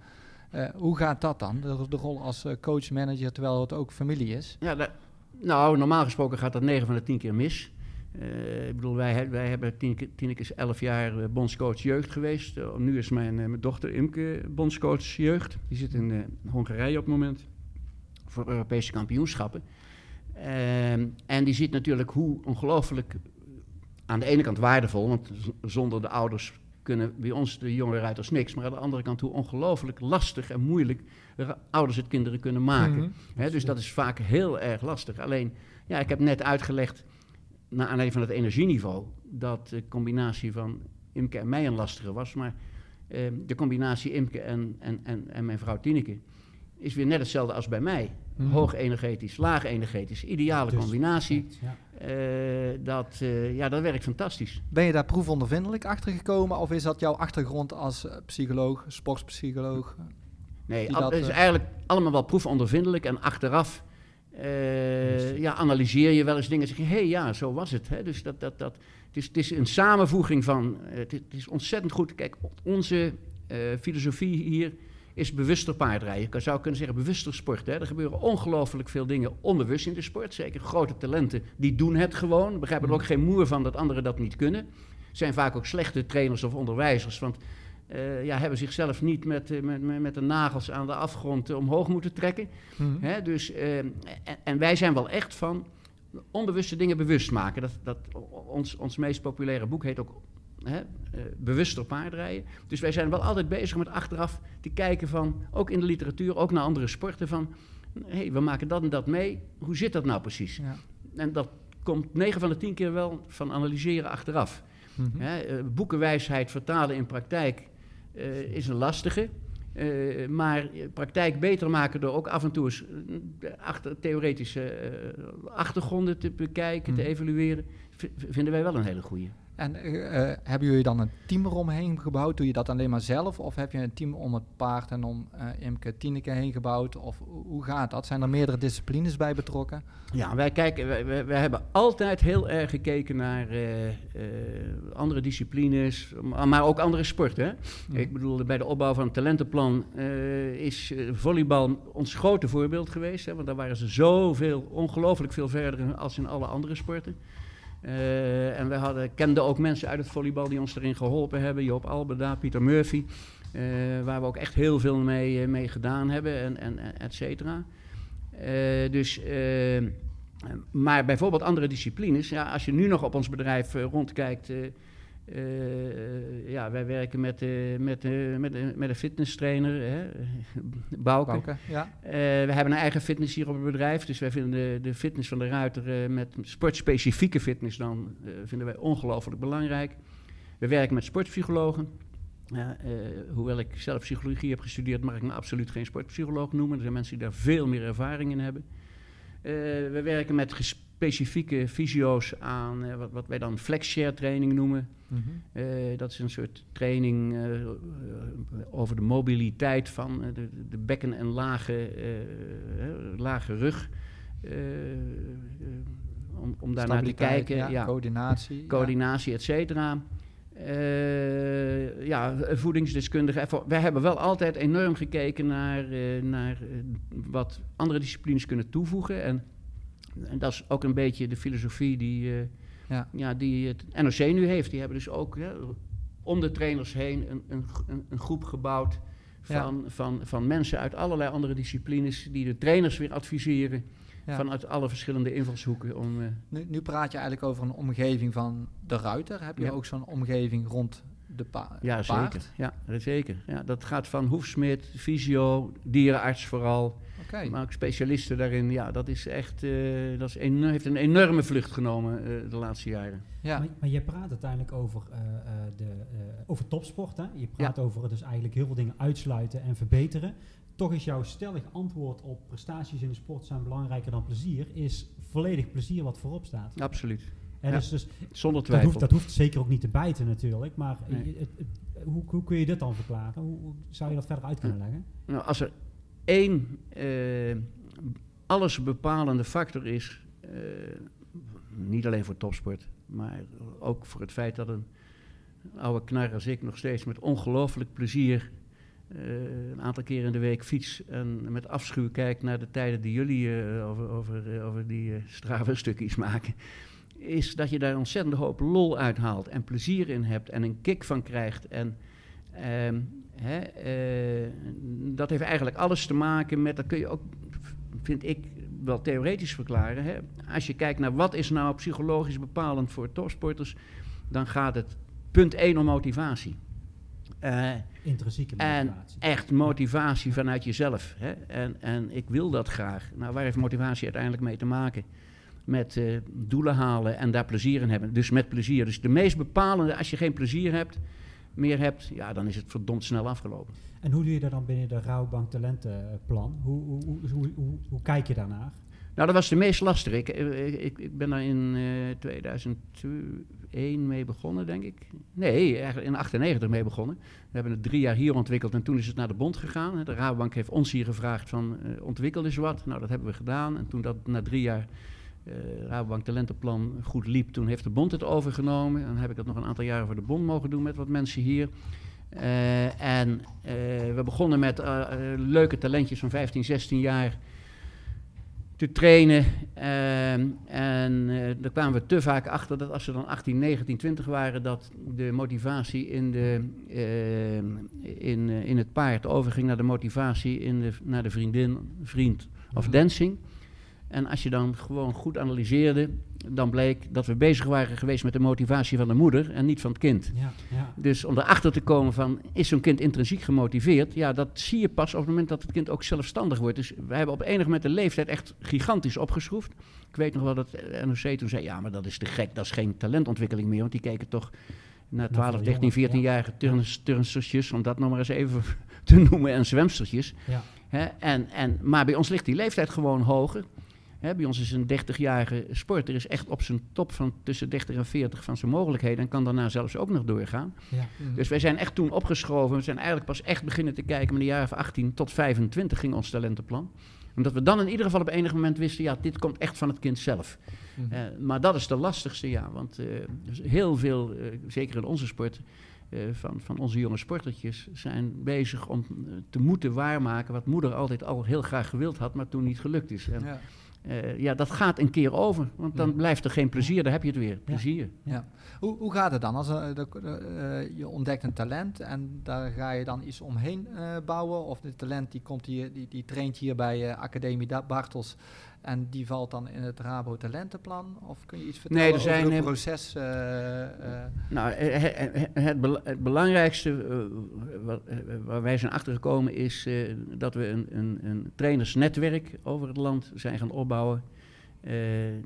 Eh, hoe gaat dat dan, de, de rol als eh, coach, manager, terwijl het ook familie is? Ja, dat- nou, normaal gesproken gaat dat 9 van de 10 keer mis. Eh, ik bedoel, wij, wij hebben, Tineke is 11 jaar eh, bondscoach jeugd geweest. Eh, nu is mijn, mijn dochter Imke bondscoach jeugd. Die zit in Hongarije op het moment voor Europese kampioenschappen. Ehm, en die ziet natuurlijk hoe ongelooflijk aan de ene kant waardevol, want zonder de ouders kunnen bij ons de jonge ruiters niks. Maar aan de andere kant hoe ongelooflijk lastig en moeilijk ouders het kinderen kunnen maken. Mhm. Dus dat is vaak heel erg lastig. Alleen, ja, ik heb net uitgelegd, naar aanleiding van het energieniveau, dat de combinatie van Imke en mij een lastige was. Maar eh, de combinatie Imke en, en, en, en mijn vrouw Tineke is weer net hetzelfde als bij mij. Mhm. Hoog energetisch, laag energetisch, ideale Dus- combinatie. Ja. Eh, dat, eh, ja, dat werkt fantastisch. Ben je daar proefondervindelijk achter gekomen of is dat jouw achtergrond als eh, psycholoog, sportpsycholoog? Nee, al- dat, het is eigenlijk allemaal wel proefondervindelijk. En achteraf ja, analyseer je wel eens dingen en zeg je... hé, hey, ja, zo was het. Hè? Dus dat, dat, dat, het, is, het is een samenvoeging van... het, is, het is ontzettend goed. Kijk, onze filosofie hier is bewuster paardrijden. Je zou kunnen zeggen bewuster sport. Er gebeuren ongelooflijk veel dingen onbewust in de sport. Zeker grote talenten, die doen het gewoon. Begrijpen er ook geen moer van dat anderen dat niet kunnen. Zijn vaak ook slechte trainers of onderwijzers. Want eh, ja, hebben zichzelf niet met, eh, met, met, met de nagels aan de afgrond eh, omhoog moeten trekken. Mhm. Hè? Dus, eh, en, en wij zijn wel echt van onbewuste dingen bewust maken. Dat, dat, ons, ons meest populaire boek heet ook hè, eh, Bewuster paardrijden. Dus wij zijn wel altijd bezig met achteraf te kijken van, ook in de literatuur, ook naar andere sporten, van hé, hey, we maken dat en dat mee. Hoe zit dat nou precies? Ja. En dat komt 9 van de 10 keer wel van analyseren achteraf. Hè, eh, boekenwijsheid vertalen in praktijk eh, is een lastige. Maar praktijk beter maken door ook af en toe eens achter, theoretische achtergronden te bekijken, te Mhm. evalueren, vinden wij wel een hele goede. En eh, eh, hebben jullie dan een team eromheen gebouwd? Doe je dat alleen maar zelf? Of heb je een team om het paard en om eh Imke Tineke heen gebouwd? Of hoe- gaat dat? Zijn er meerdere disciplines bij betrokken? Ja, wij, kijken, wij, wij, wij hebben altijd heel erg gekeken naar andere disciplines, maar ook andere sporten. Mhm. Ik bedoel, bij de opbouw van het talentenplan is volleybal ons grote voorbeeld geweest. Hè? Want daar waren ze zoveel, ongelooflijk veel verder als in alle andere sporten. Eh, en we hadden, kenden ook mensen uit het volleybal die ons erin geholpen hebben. Joop Albeda, Pieter Murphy. eh, waar we ook echt heel veel mee, eh, mee gedaan hebben, en, en, et cetera. Dus, maar bijvoorbeeld andere disciplines. Ja, als je nu nog op ons bedrijf rondkijkt. Eh, ja, wij werken met, eh, met, eh, met, met een fitnesstrainer, hè, [laughs] Bouke. Bouke, ja. We hebben een eigen fitness hier op het bedrijf. Dus wij vinden de, de fitness van de ruiter met sportspecifieke fitness dan vinden wij ongelooflijk belangrijk. We werken met sportpsychologen. Ja, hoewel ik zelf psychologie heb gestudeerd, mag ik me absoluut geen sportpsycholoog noemen. Er zijn mensen die daar veel meer ervaring in hebben. We werken met ges- specifieke fysio's aan eh, wat, wat wij dan flexshare training noemen. Mhm. Eh, dat is een soort training eh, over de mobiliteit van de, de bekken- en lage, lage rug. om, om daarnaar te kijken. ja, Ja, coördinatie. ja. coördinatie, et cetera. Eh, ja, voedingsdeskundigen. Wij hebben wel altijd enorm gekeken naar, naar wat andere disciplines kunnen toevoegen. En, en dat is ook een beetje de filosofie die, eh, Ja. ja, die het NOC nu heeft. Die hebben dus ook ja, om de trainers heen een, een, een- groep gebouwd Ja. van, van, van mensen uit allerlei andere disciplines die de trainers weer adviseren vanuit alle verschillende invalshoeken. Om, eh, Nu, nu praat je eigenlijk over een omgeving van de ruiter. Heb je ook zo'n omgeving rond de pa ja, paard? zeker. Ja, zeker. Ja, dat gaat van hoefsmid, fysio, dierenarts vooral. Oké. Maar ook specialisten daarin, ja, dat is echt, eh, dat is eno- heeft een enorme vlucht genomen eh, de laatste jaren. Ja. Maar, maar je praat uiteindelijk over, eh, eh, de, eh, over topsport. Hè? Je praat over dus eigenlijk heel veel dingen uitsluiten en verbeteren. Toch is jouw stellig antwoord op prestaties in de sport zijn belangrijker dan plezier, is volledig plezier wat voorop staat. Absoluut. Ja. dus, dus Zonder dat, twijfel. hoeft, dat hoeft zeker ook niet te bijten natuurlijk, maar Nee. je- het- het- hoe, hoe kun je dit dan verklaren? Hoe, hoe zou je dat verder uit kunnen leggen? Nou, als er één eh, alles bepalende factor is, eh, niet alleen voor topsport, maar ook voor het feit dat een oude knar als ik nog steeds met ongelooflijk plezier eh, een aantal keer in de week fiets en met afschuw kijk naar de tijden die jullie over, over, over die uh, Strava-stukjes maken, is dat je daar een ontzettend hoop lol uithaalt en plezier in hebt en een kick van krijgt. En ehm, hè, eh, dat heeft eigenlijk alles te maken met, dat kun je ook, vind ik, wel theoretisch verklaren. Hè. Als je kijkt naar wat is nou psychologisch bepalend voor topsporters, dan gaat het punt 1 om motivatie. Eh, Intrinsieke en motivatie. echt motivatie vanuit jezelf. Hè? En, en ik wil dat graag. Nou, waar heeft motivatie uiteindelijk mee te maken? Met eh, doelen halen en daar plezier in hebben. Dus met plezier. Dus de meest bepalende, als je geen plezier hebt, meer hebt, ja, dan is het verdomd snel afgelopen. En hoe doe je dat dan binnen de Rouwbank Talentenplan? Hoe, hoe, hoe, hoe, kijk je daarnaar? Nou, dat was de meest lastige. Ik, ik, ik, ik ben daar in eh 2001 mee begonnen, denk ik. Nee, eigenlijk in 98 mee begonnen. We hebben het drie jaar hier ontwikkeld en toen is het naar de bond gegaan. De Rabobank heeft ons hier gevraagd van eh, ontwikkel eens wat. Nou, dat hebben we gedaan. En toen dat na drie jaar eh Rabobank Talentenplan goed liep, toen heeft de bond het overgenomen. En dan heb ik dat nog een aantal jaren voor de bond mogen doen met wat mensen hier. Eh, en eh, we begonnen met leuke talentjes van 15, 16 jaar te trainen. Ehm, en daar kwamen we te vaak achter dat als ze dan 18, 19, 20 waren, dat de motivatie in, de, in, in het paard overging naar de motivatie in de, naar de vriendin, vriend of dancing. En als je dan gewoon goed analyseerde, dan bleek dat we bezig waren geweest met de motivatie van de moeder en niet van het kind. Ja, ja. Dus om erachter te komen van, is zo'n kind intrinsiek gemotiveerd? Ja, dat zie je pas op het moment dat het kind ook zelfstandig wordt. Dus wij hebben op enig moment de leeftijd echt gigantisch opgeschroefd. Ik weet nog wel dat NOC toen zei, ja, maar dat is te gek, dat is geen talentontwikkeling meer. Want die keken toch naar 12, veel 13, jonger, 14-jarige turns, turnstertjes, om dat nog maar eens even [laughs] te noemen, en zwemstertjes. ja. En, en, maar bij ons ligt die leeftijd gewoon hoger. Hè, bij ons is een 30-jarige sporter is echt op zijn top van tussen 30 en 40 van zijn mogelijkheden en kan daarna zelfs ook nog doorgaan. ja. Mhm. Dus wij zijn echt toen opgeschoven. We zijn eigenlijk pas echt beginnen te kijken met de jaren van 18 tot 25 ging ons talentenplan. Omdat we dan in ieder geval op enig moment wisten, ja, dit komt echt van het kind zelf. Mhm. Eh, maar dat is de lastigste, ja. Want eh, dus heel veel, eh, zeker in onze sport, eh, van, van onze jonge sportertjes, zijn bezig om te moeten waarmaken wat moeder altijd al heel graag gewild had, maar toen niet gelukt is. En, ja. Eh, ja, dat gaat een keer over, want dan Ja. blijft er geen plezier, daar heb je het weer, plezier. Hoe, hoe gaat het dan? Als de- de- eh, je ontdekt een talent en daar ga je dan iets omheen eh, bouwen? Of de talent die, komt hier, die, die traint hier bij eh, Academie Bartels en die valt dan in het Rabo Talentenplan? Of kun je iets vertellen Nee, er over zijn, het eh, proces? eh, eh, Nou, eh, het, bela- het belangrijkste wat, waar wij zijn achtergekomen is dat we een, een, een trainersnetwerk over het land zijn gaan opbouwen.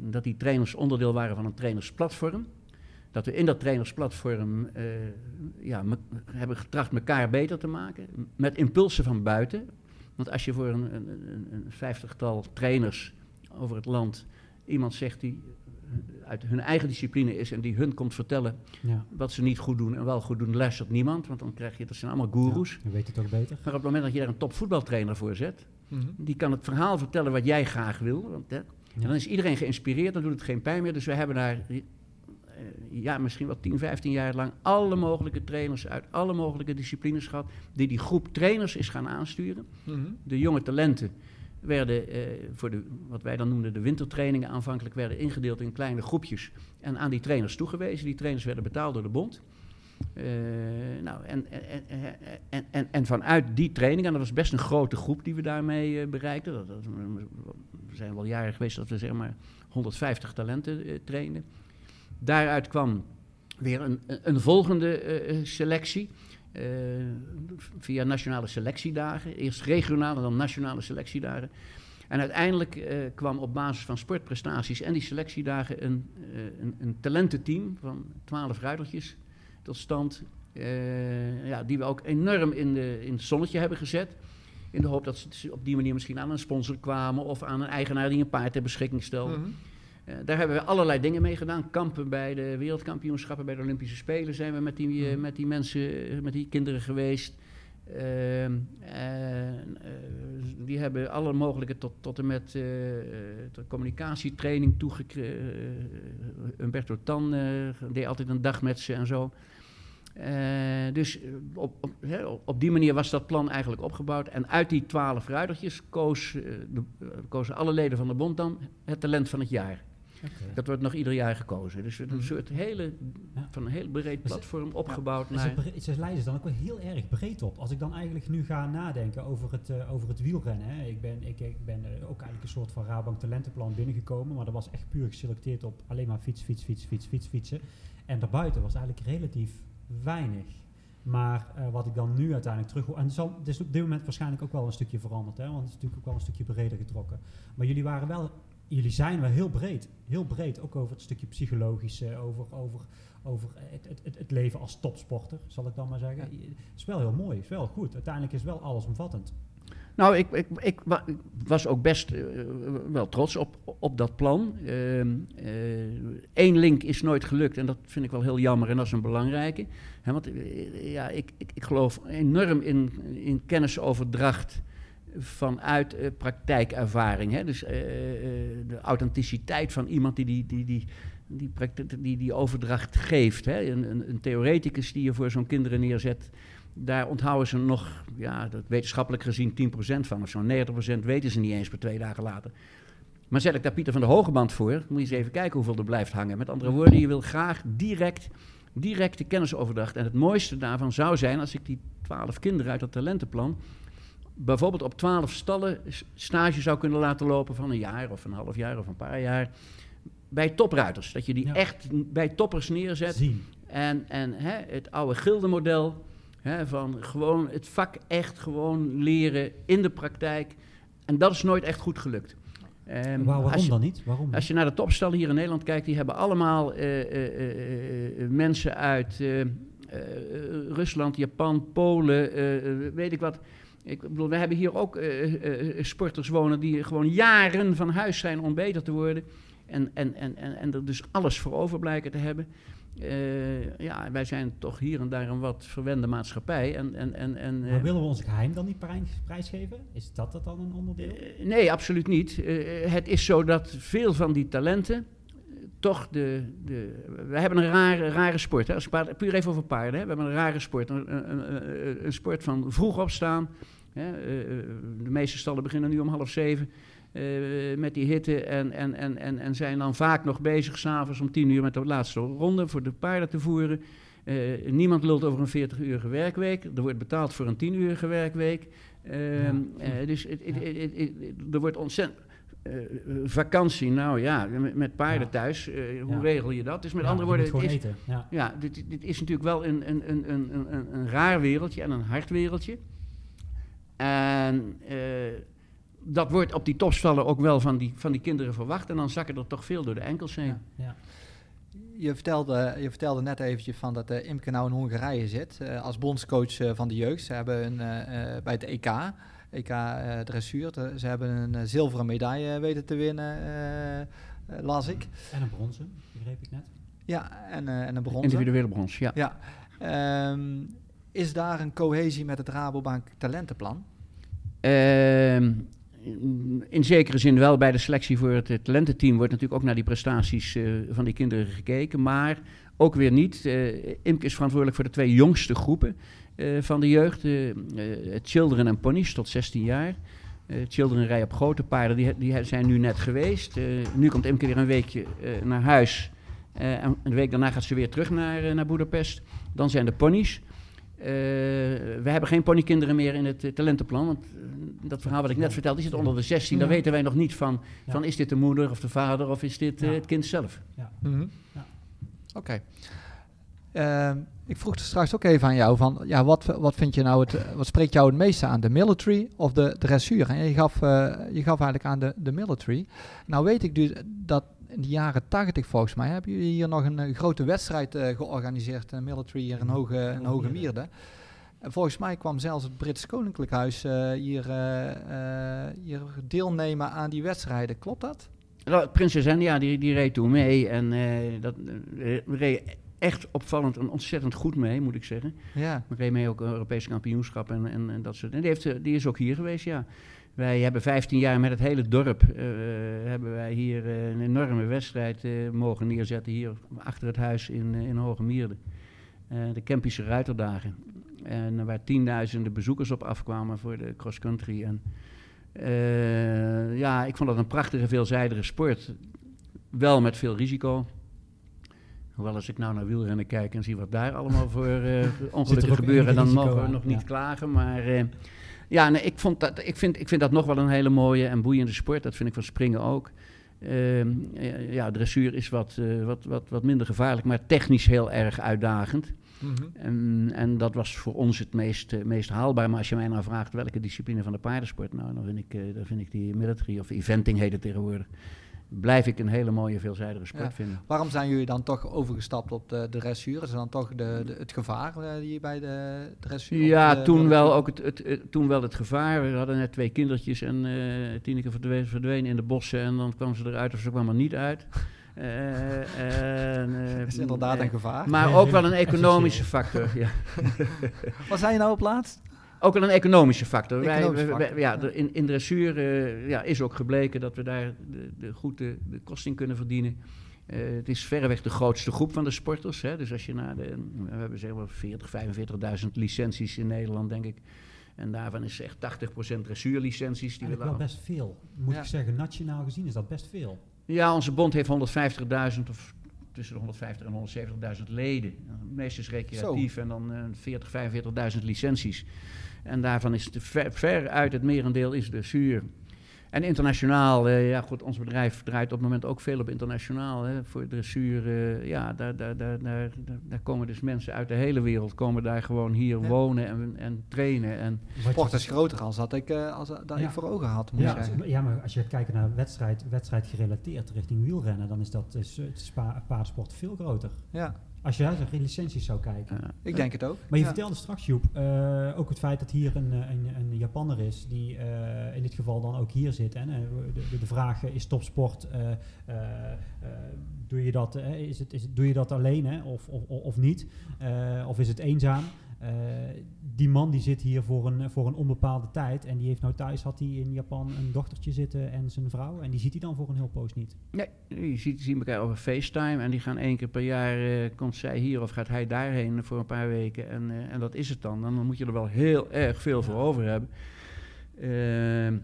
Dat die trainers onderdeel waren van een trainersplatform. Dat we in dat trainersplatform ja, hebben getracht elkaar beter te maken. Met impulsen van buiten. Want als je voor een, een, een, een vijftigtal trainers over het land iemand zegt die eh, uit hun eigen discipline is en die hun komt vertellen ja. wat ze niet goed doen en wel goed doen, luistert niemand. Want dan krijg je, dat zijn allemaal goeroes. Ja, je weet het ook beter. Maar op het moment dat je daar een topvoetbaltrainer voor zet, mhm. die kan het verhaal vertellen wat jij graag wil. Want, hè, Ja. En dan is iedereen geïnspireerd, dan doet het geen pijn meer. Dus we hebben daar, eh, ja, misschien wel 10, 15 jaar lang alle mogelijke trainers uit alle mogelijke disciplines gehad, die die groep trainers is gaan aansturen. Mhm. De jonge talenten werden eh, voor de, wat wij dan noemden de wintertrainingen aanvankelijk werden ingedeeld in kleine groepjes en aan die trainers toegewezen. Die trainers werden betaald door de bond. Eh, nou, en, en, en, en, vanuit die training, en dat was best een grote groep die we daarmee eh, bereikten. Dat, dat- we zijn wel jaren geweest dat we zeg maar 150 talenten trainden. Daaruit kwam weer een, een volgende selectie. Eh, via nationale selectiedagen. Eerst regionale, dan nationale selectiedagen. En uiteindelijk eh, kwam op basis van sportprestaties en die selectiedagen een, eh, een, een talententeam van twaalf ruitertjes tot stand. ja, die we ook enorm in, de, in het zonnetje hebben gezet. In de hoop dat ze op die manier misschien aan een sponsor kwamen of aan een eigenaar die een paard ter beschikking stelde. Mhm. Eh, daar hebben we allerlei dingen mee gedaan. Kampen bij de wereldkampioenschappen, bij de Olympische Spelen zijn we met die, eh, met die mensen, eh, met die kinderen geweest. Ehm, eh, die hebben alle mogelijke tot, tot en met communicatietraining toegekregen. Humberto Tan deed altijd een dag met ze en zo. Dus op, op, op- die manier was dat plan eigenlijk opgebouwd. En uit die twaalf ruitertjes koos, de, kozen alle leden van de bond dan het talent van het jaar. Dat wordt nog ieder jaar gekozen. Dus een Mhm. soort hele, Ja. van een heel breed platform opgebouwd ze, naar... ze leiden ze dan ook wel heel erg breed op. Als ik dan eigenlijk nu ga nadenken over het, eh, over het wielrennen. Hè. Ik ben, ik, ik ben eh, ook eigenlijk een soort van Rabank talentenplan binnengekomen. Maar dat was echt puur geselecteerd op alleen maar fiets, fiets, fiets, fiets, fiets, fietsen. En daarbuiten was eigenlijk relatief weinig. Maar eh, wat ik dan nu uiteindelijk terug hoor... En het zal- het is op dit moment waarschijnlijk ook wel een stukje veranderd. Hè, want het is natuurlijk ook wel een stukje breder getrokken. Maar jullie waren wel... Jullie zijn wel heel breed. Heel breed. Ook over het stukje psychologische. Over, over, over het, het, het, leven als topsporter, zal ik dan maar zeggen. Het is wel heel mooi. Het is wel goed. Uiteindelijk is wel allesomvattend. Nou, ik, ik, ik, wa- ik was ook best eh, wel trots op, op dat plan. Eén link is nooit gelukt en dat vind ik wel heel jammer en dat is een belangrijke. Hè, want eh, ja, ik, ik, ik geloof enorm in, in kennisoverdracht vanuit eh, praktijkervaring. Hè. Dus eh, eh, de authenticiteit van iemand die die, die, die, die, die, overdracht geeft. Hè. Een, een, theoreticus die je voor zo'n kinderen neerzet, daar onthouden ze nog, ja, dat wetenschappelijk gezien 10% van of zo. 90% weten ze niet eens per twee dagen later. Maar zet ik daar Pieter van de Hogeband voor, moet je eens even kijken hoeveel er blijft hangen. Met andere woorden, je wil graag direct, direct de kennisoverdracht. En het mooiste daarvan zou zijn als ik die 12 kinderen uit dat talentenplan bijvoorbeeld op 12 stallen stage zou kunnen laten lopen van een jaar of een half jaar of een paar jaar. Bij topruiters. Dat je die Ja. echt bij toppers neerzet. Zien. En, en hè, het oude gildenmodel hè, van gewoon het vak echt gewoon leren in de praktijk. En dat is nooit echt goed gelukt. Waar- waarom als je- dan niet? Waarom niet? als je naar de topstallen hier in Nederland kijkt, die hebben allemaal eh, eh, eh, mensen uit Rusland, Japan, Polen, weet ik wat. Ik bedoel, we hebben hier ook eh, eh, eh, sporters wonen die gewoon jaren van huis zijn om beter te worden. En, en, en, en, en er dus alles voor over blijken te hebben. Ja, wij zijn toch hier en daar een wat verwende maatschappij. En, en, en, en, Maar willen we ons geheim dan niet prij- prijsgeven? Is dat dat dan een onderdeel? nee, absoluut niet. Het is zo dat veel van die talenten toch de, de... We hebben een rare, rare sport. Hè? Als paard, puur even over paarden. Hè? We hebben een rare sport. Een, een, een, sport van vroeg opstaan. Hè? Eh, eh, de meeste stallen beginnen nu om half zeven. eh, met die hitte en, en, en, en, en zijn dan vaak nog bezig s'avonds om tien uur met de laatste ronde voor de paarden te voeren. Niemand lult over een 40-urige werkweek. Er wordt betaald voor een 10-urige werkweek. Ehm, eh, dus er wordt ontzettend. Eh, eh, vakantie, nou ja, met, met paarden Ja. thuis, eh, hoe Ja. regel je dat? Dus met Ja, andere woorden, het is, eten. Ja. ja, dit, dit is natuurlijk wel een, een, een, een, een, raar wereldje en een hard wereldje. En eh, dat wordt op die topstallen ook wel van die, van die kinderen verwacht. En dan zakken er toch veel door de enkels heen. Ja, ja. Je vertelde, je vertelde net eventjes van dat uh, Imke nou in Hongarije zit uh, als bondscoach uh, van de jeugd. Ze hebben een, uh, bij het EK, EK uh, dressuur, de, ze hebben een zilveren medaille weten te winnen, uh, las ik. En een bronzen, begreep ik net. Ja, en, uh, en een bronzen. Individuele brons, ja. ja. Um, is daar een cohesie met het Rabobank talentenplan? Ehm, in zekere zin wel bij de selectie voor het talententeam wordt natuurlijk ook naar die prestaties uh, van die kinderen gekeken, maar ook weer niet. Uh, Imke is verantwoordelijk voor de twee jongste groepen van de jeugd, Children en Ponies tot 16 jaar. children rijden op grote paarden, die, die zijn nu net geweest. nu komt Imke weer een weekje naar huis. en een week daarna gaat ze weer terug naar, naar Budapest. Dan zijn de ponies. Uh, we hebben geen ponykinderen meer in het uh, talentenplan. Want uh, dat verhaal wat ik net vertelde, die zit onder de 16. Ja. Dan weten wij nog niet van, ja. van is dit de moeder of de vader of is dit ja. het kind zelf. Mm -hmm. Oké. Okay. Ehm, ik vroeg er straks ook even aan jou van, ja, wat, wat vind je nou het, wat spreekt jou het meeste aan, de military of de dressuur? En je gaf, eh, je gaf eigenlijk aan de, de military. Nou weet ik dus dat in de jaren tachtig volgens mij hebben jullie hier nog een, eh, grote wedstrijd eh, georganiseerd, een military hier in Hoge, in Hoge Mierde. En volgens mij kwam zelfs het Brits Koninklijk Huis hier, hier deelnemen aan die wedstrijden. Klopt dat? Nou, Prinses Anja die, die reed toen mee en dat reed echt opvallend en ontzettend goed mee, moet ik zeggen. Ja. We reed mee ook Europese kampioenschap en, en, en, dat soort. En die, heeft, die is ook hier geweest, ja. Wij hebben 15 jaar met het hele dorp uh, hebben wij hier uh, een enorme wedstrijd uh, mogen neerzetten hier achter het huis in, in Hoge Mierde. de Kempische Ruiterdagen. En waar tienduizenden bezoekers op afkwamen voor de cross country. En ja, ik vond dat een prachtige veelzijdige sport. Wel met veel risico. Hoewel als ik nou naar wielrennen kijk en zie wat daar allemaal voor [laughs] uh, ongelukken gebeuren, dan mogen we nog niet klagen. Maar uh, ja, nee, ik, vond dat, ik, vind, ik vind dat nog wel een hele mooie en boeiende sport. Dat vind ik van springen ook. Uh, ja, dressuur is wat, wat, wat, wat minder gevaarlijk, maar technisch heel erg uitdagend. Mm -hmm. en, en, dat was voor ons het meest, meest haalbaar. Maar als je mij nou vraagt welke discipline van de paardensport, nou, dan vind ik, dan vind ik die military of eventing heet het tegenwoordig blijf ik een hele mooie veelzijdige sport vinden. Waarom zijn jullie dan toch overgestapt op de, de dressuur? Is dan toch de, de, het gevaar uh, die bij de dressuur? Ja, toen, wel ook het, het, het, toen wel het gevaar. We hadden net twee kindertjes en uh, Tineke verdween, verdween in de bossen en dan kwam ze eruit of ze kwam er niet uit. Uh, [laughs] en, is inderdaad een gevaar. Maar ook wel een [laughs] economische factor. ja. Wat zijn je nou op laatst? Ook wel een economische factor. Economische wij, factor, wij, ja, in, in dressuur uh, ja, is ook gebleken dat we daar de, de goed de, de kosting kunnen verdienen. Uh, het is verreweg de grootste groep van de sporters. Hè. Dus als je naar de. We hebben zeg maar 40, 45.000 licenties in Nederland, denk ik. En daarvan is echt 80% dressuurlicenties. Die dat is wel best veel. Moet ja. ik zeggen, nationaal gezien is dat best veel. Ja, onze bond heeft 150.000 of tussen de 150 en 170.000 leden. Meestal recreatief Zo. en dan uh, 40, 45.000 licenties. En daarvan is ver, ver, uit het merendeel is de zuur. En internationaal, uh, ja goed, ons bedrijf draait op het moment ook veel op internationaal. Hè, voor dressuur, uh, ja, daar, daar, daar, daar, daar komen dus mensen uit de hele wereld, komen daar gewoon hier ja. wonen en, en trainen. En Sport is groter als dat ik, uh, als, dat ja. ik voor ogen had, moet ja. Ja, maar als je gaat kijken naar wedstrijd, wedstrijd gerelateerd richting wielrennen, dan is dat is, is paardensport veel groter. Ja. Als je uit de licenties zou kijken. Ik denk het ook. Maar je ja. vertelde straks, Joep, uh, ook het feit dat hier een, een, een Japanner is, die uh, in dit geval dan ook hier zit. Hè? De, de, vraag is topsport, doe, je dat, is het, is het, doe je dat alleen hè? Of, of, of niet? of is het eenzaam? Uh, die man die zit hier voor een, voor een onbepaalde tijd. En die heeft nou thuis, had hij in Japan een dochtertje zitten en zijn vrouw. En die ziet hij dan voor een heel poos niet. Nee, die ziet, zien elkaar over FaceTime. En die gaan één keer per jaar, uh, komt zij hier of gaat hij daarheen voor een paar weken. En, uh, en dat is het dan. Dan moet je er wel heel erg veel ja. voor over hebben. Uh,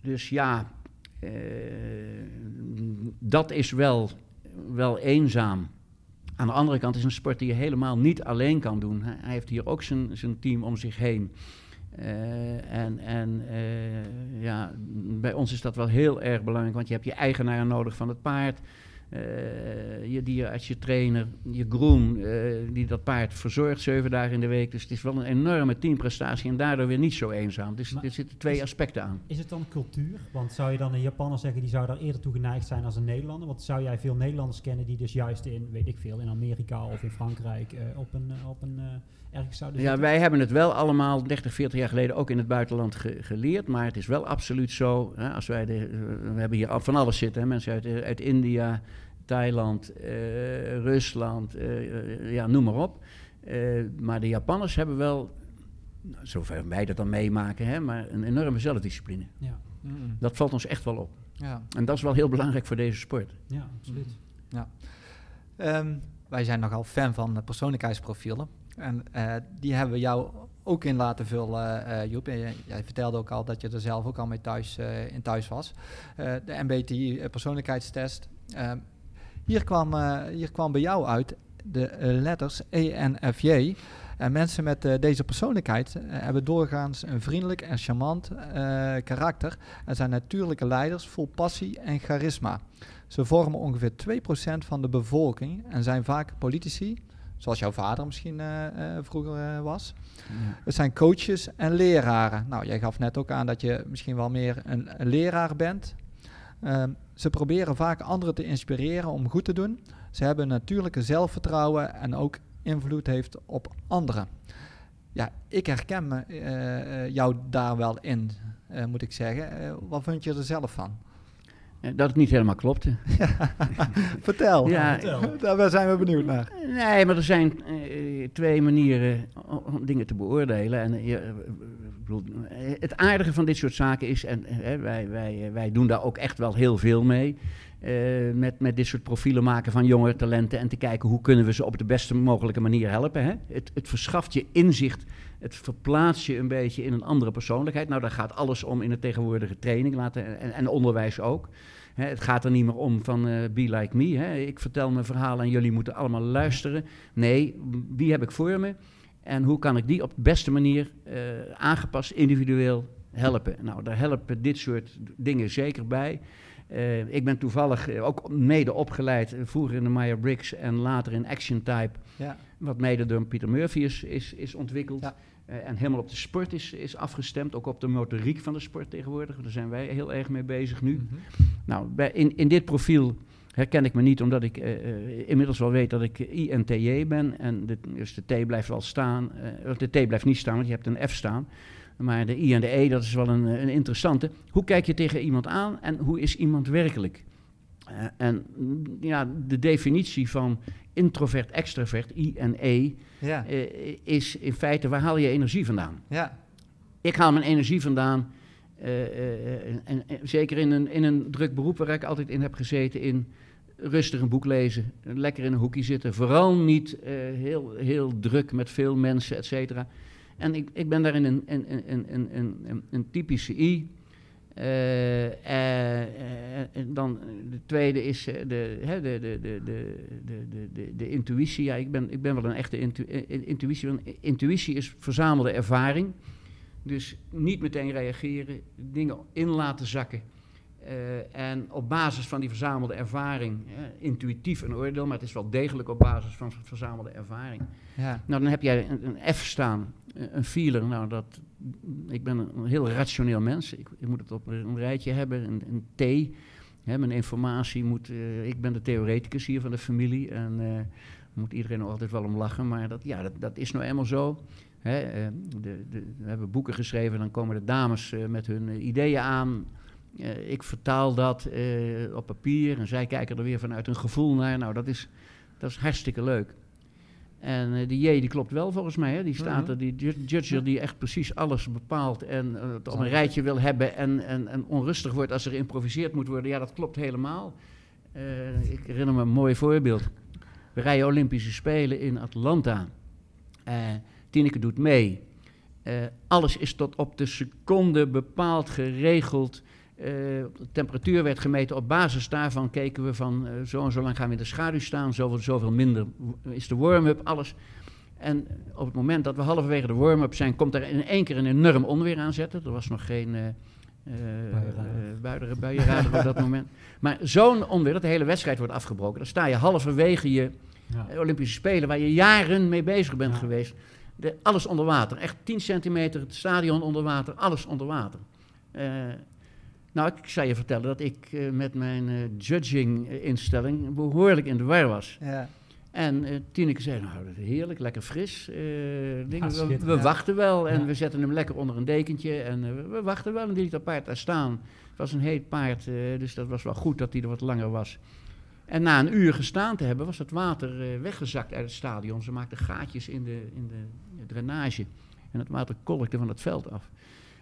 dus ja, dat is wel, wel eenzaam. Aan de andere kant is een sport die je helemaal niet alleen kan doen. Hij heeft hier ook zijn, zijn team om zich heen. Uh, en en uh, ja, bij ons is dat wel heel erg belangrijk, want je hebt je eigenaar nodig van het paard. Uh, je dierenarts, je trainer, je groom, uh, die dat paard verzorgt zeven dagen in de week. Dus het is wel een enorme teamprestatie en daardoor weer niet zo eenzaam. Dus maar er zitten twee is, aspecten aan. Is het dan cultuur? Want zou je dan een Japaner zeggen, die zou daar eerder toe geneigd zijn als een Nederlander? Want zou jij veel Nederlanders kennen die dus juist in, weet ik veel, in Amerika of in Frankrijk uh, op een, op een zouden Ja, wij hebben het wel allemaal 30, 40 jaar geleden ook in het buitenland ge geleerd. Maar het is wel absoluut zo, hè, als wij de, we hebben hier van alles zitten, hè, mensen uit, uit India... Thailand, uh, Rusland, uh, ja, noem maar op. Uh, maar de Japanners hebben wel, nou, zover wij dat dan meemaken, hè, maar een enorme zelfdiscipline. Ja. Mm -mm. Dat valt ons echt wel op. Ja. En dat is wel heel belangrijk voor deze sport. Ja, absoluut. Mm. Ja. Um, wij zijn nogal fan van persoonlijkheidsprofielen. En die hebben we jou ook in laten vullen, Joep. En jij vertelde ook al dat je er zelf ook al mee thuis, in thuis was. de MBTI persoonlijkheidstest. Hier kwam, uh, hier kwam bij jou uit de uh, letters E en. En mensen met uh, deze persoonlijkheid hebben doorgaans een vriendelijk en charmant karakter en zijn natuurlijke leiders vol passie en charisma. Ze vormen ongeveer 2% van de bevolking en zijn vaak politici, zoals jouw vader misschien eh, eh, vroeger eh, was. Het zijn coaches en leraren. Nou, jij gaf net ook aan dat je misschien wel meer een, een leraar bent. Ehm, ze proberen vaak anderen te inspireren om goed te doen. Ze hebben natuurlijke zelfvertrouwen en ook invloed heeft op anderen. Ja, ik herken me, jou daar wel in, moet ik zeggen. Wat vind je er zelf van? Eh, Dat het niet helemaal klopte. [laughs] Vertel. Ja, vertel. Daar zijn we benieuwd naar. Nee, maar er zijn eh, twee manieren om, dingen te beoordelen. En, eh, je, ik bedoel, het aardige van dit soort zaken is, en wij, wij, wij doen daar ook echt wel heel veel mee, eh, met, met dit soort profielen maken van jonge talenten en te kijken hoe kunnen we ze op de beste mogelijke manier helpen. Hè? Het, het verschaft je inzicht, het verplaatst je een beetje in een andere persoonlijkheid. Nou, daar gaat alles om in de tegenwoordige training laten, en, en onderwijs ook. Het gaat er niet meer om van eh, be like me. Ik vertel mijn verhaal en jullie moeten allemaal luisteren. Nee, wie heb ik voor me? En hoe kan ik die op de beste manier eh, aangepast, individueel helpen? Nou, daar helpen dit soort dingen zeker bij. Eh, ik ben toevallig ook mede opgeleid, vroeger in de Meyer-Briggs en later in Action Type, Ja. Wat mede door Pieter Murphy is, is, is ontwikkeld. Ja. Eh, en helemaal op de sport is, is afgestemd, ook op de motoriek van de sport tegenwoordig. Daar zijn wij heel erg mee bezig nu. Mhm. Nou, bij, in, in dit profiel herken ik me niet, omdat ik eh, eh, inmiddels wel weet dat ik INTJ ben. En de, dus de T blijft wel staan. eh, de T blijft niet staan, want je hebt een F staan. Maar de I en de E, dat is wel een, een interessante. Hoe kijk je tegen iemand aan en hoe is iemand werkelijk? Eh, en mm, ja, de definitie van introvert, extrovert, I en E, Ja. eh, is in feite waar haal je energie vandaan? ja. Ik haal mijn energie vandaan. eh, en, zeker in een, in een druk beroep waar ik altijd in heb gezeten, in rustig een boek lezen, lekker in een hoekje zitten. Vooral niet heel, heel druk met veel mensen, et cetera. En ik, ik ben daarin een, een, een, een, een, een typische I. Eh, eh, dan eh, de tweede is de, de, de, de, de, de, de, intuïtie. Ja, ik ben, ik ben wel een echte intuïtie. Intuïtie is verzamelde ervaring. Dus niet meteen reageren, dingen in laten zakken. En op basis van die verzamelde ervaring, intuïtief een oordeel, maar het is wel degelijk op basis van verzamelde ervaring. Ja. Nou, dan heb jij een F staan een feeler. Nou, dat, ik ben een, een heel rationeel mens. Ik, ik moet het op een rijtje hebben, een, een T. Hè, mijn informatie moet... eh, ik ben de theoreticus hier van de familie en eh moet iedereen er altijd wel om lachen. Maar dat, ja, dat, dat is nou eenmaal zo. Hè, eh, de, de, we hebben boeken geschreven, dan komen de dames met hun ideeën aan. Ik vertaal dat op papier en zij kijken er weer vanuit hun gevoel naar. Nou, dat is, dat is hartstikke leuk. En eh, die J die klopt wel volgens mij. Hè? Die staat er, die ju- judger die echt precies alles bepaalt en eh, het op een rijtje wil hebben en, en, en onrustig wordt als er geïmproviseerd moet worden. Ja, dat klopt helemaal. Eh, ik herinner me een mooi voorbeeld. We rijden Olympische Spelen in Atlanta. Tineke doet mee. Alles is tot op de seconde bepaald, geregeld. Eh, de temperatuur werd gemeten. Op basis daarvan keken we van eh, zo en zo lang gaan we in de schaduw staan. Zoveel, zoveel minder is de warm-up, alles. En op het moment dat we halverwege de warm-up zijn, komt er in één keer een enorm onweer aanzetten. Er was nog geen Buienradar. buienra- buienradar op dat [laughs] moment. Maar zo'n onweer, dat de hele wedstrijd wordt afgebroken. Dan sta je halverwege je Ja. Olympische Spelen, waar je jaren mee bezig bent Ja. geweest. De, alles onder water. Echt 10 centimeter, het stadion onder water, alles onder water. Nou, ik zou je vertellen dat ik eh, met mijn eh, judging-instelling behoorlijk in de war was. Ja. En eh Tineke zei, nou, dat is heerlijk, lekker fris. eh, dingen. we schitterend, we ja. wachten wel en Ja. we zetten hem lekker onder een dekentje. En eh, we- we wachten wel en die liet dat paard daar staan. Het was een heet paard, eh, dus dat was wel goed dat hij er wat langer was. En na een uur gestaan te hebben, was het water eh, weggezakt uit het stadion. Ze maakten gaatjes in de, in de drainage. En het water kolkte van het veld af.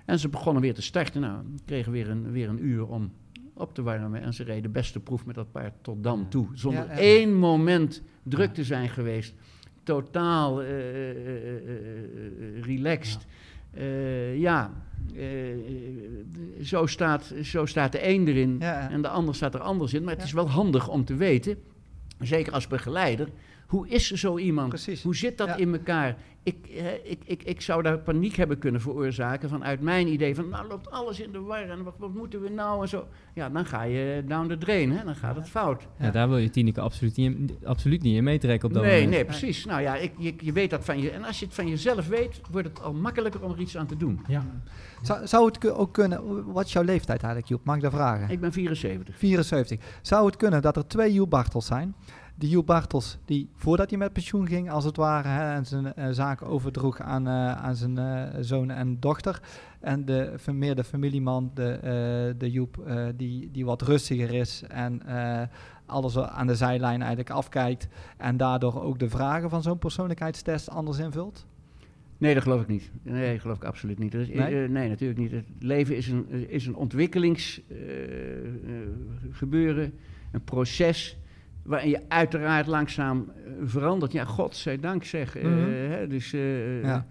En ze begonnen weer te starten. Nou, kregen weer een, weer een uur om op te warmen. En ze reden de beste proef met dat paard tot dan toe. Zonder Ja, ja. één moment druk te zijn geweest. Totaal eh, eh, eh, relaxed. Ja, zo, staat, zo staat de een erin Ja. en de ander staat er anders in. Maar het is wel handig om te weten, zeker als begeleider, Hoe is zo iemand? Precies. Hoe zit dat Ja. in elkaar? Ik, eh, ik, ik, ik zou daar paniek hebben kunnen veroorzaken vanuit mijn idee van, nou loopt alles in de war en wat, wat moeten we nou en zo. Ja, dan ga je down the drain, hè? dan gaat het fout. Ja, daar wil je Tineke absoluut niet, in- absoluut niet in meetrekken op dat Nee, moment. nee, precies. Nou ja, ik, je, je weet dat van je. En als je het van jezelf weet, wordt het al makkelijker om er iets aan te doen. Ja. Zou, zou het ook kunnen, wat is jouw leeftijd eigenlijk Joep? Mag ik dat vragen? Ik ben 74. 74. Zou het kunnen dat er twee Joep Bartels zijn? De Joep Bartels die voordat hij met pensioen ging, als het ware, hè, en zijn eh, zaken overdroeg aan, eh, aan zijn eh, zoon en dochter. En de fa- meer de familieman, de, de Joep, die, die wat rustiger is en alles aan de zijlijn eigenlijk afkijkt. En daardoor ook de vragen van zo'n persoonlijkheidstest anders invult? Nee, dat geloof ik niet. Nee, dat geloof ik absoluut niet. Is, Nee? nee, natuurlijk niet. Het leven is een, is een ontwikkelingsgebeuren, een proces waarin je uiteraard langzaam eh, verandert. Ja, godzijdank zeg. eh, Mhm. hè, dus eh, Ja.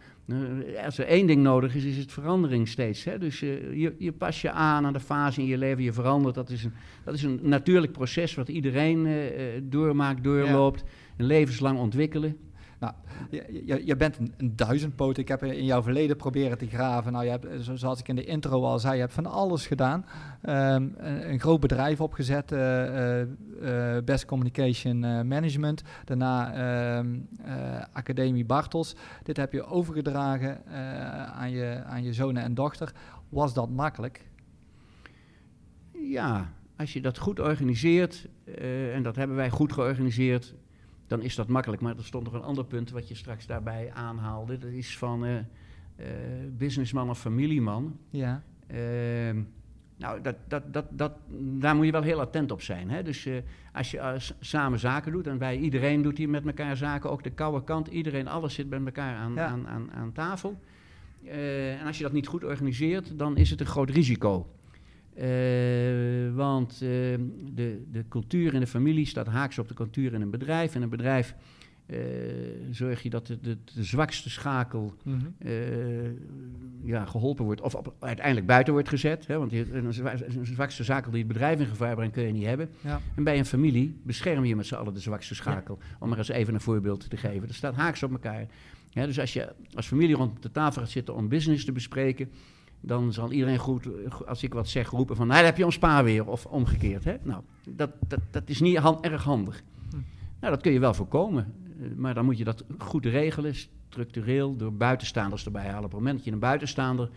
als er één ding nodig is, is het verandering steeds. Hè? Dus je, je pas je aan aan de fase in je leven, je verandert. Dat is een, dat is een natuurlijk proces wat iedereen doormaakt, doorloopt. Een levenslang ontwikkelen. Je, je, je bent een, een duizendpoot. Ik heb in jouw verleden proberen te graven. Nou, je hebt, zo- zoals ik in de intro al zei, je hebt van alles gedaan. Ehm, een, een groot bedrijf opgezet, eh, eh, eh, Best Communication Management. Daarna ehm, eh, Academie Bartels. Dit heb je overgedragen aan, je, aan je zonen en dochter. Was dat makkelijk? Ja, als je dat goed organiseert, en dat hebben wij goed georganiseerd, dan is dat makkelijk. Maar er stond nog een ander punt wat je straks daarbij aanhaalde. Dat is van eh, eh, businessman of familieman. Ja. Ehm, nou, dat, dat, dat, dat, daar moet je wel heel attent op zijn. Hè? Dus eh, als je samen zaken doet, en wij, iedereen doet hier met elkaar zaken, ook de koude kant, iedereen, alles zit met elkaar aan, Ja. aan, aan, aan tafel. En als je dat niet goed organiseert, dan is het een groot risico. Eh, want eh, de, de cultuur in de familie staat haaks op de cultuur in een bedrijf. In een bedrijf eh, zorg je dat de, de, de zwakste schakel Mhm. ja, geholpen wordt, of op, uiteindelijk buiten wordt gezet. Hè, want een, zwa- een zwakste schakel die het bedrijf in gevaar brengt, kun je niet hebben. Ja. En bij een familie bescherm je met z'n allen de zwakste schakel. Om er eens even een voorbeeld te geven. Dat staat haaks op elkaar. Ja, dus als je als familie rond de tafel gaat zitten om business te bespreken, dan zal iedereen goed, als ik wat zeg, roepen van, nou, daar heb je ons pa weer, of omgekeerd. Hè? Nou, dat, dat, dat is niet erg handig. Hm. Nou, dat kun je wel voorkomen. Eh, Maar dan moet je dat goed regelen, structureel, door buitenstaanders erbij halen. Op het moment dat je een buitenstaander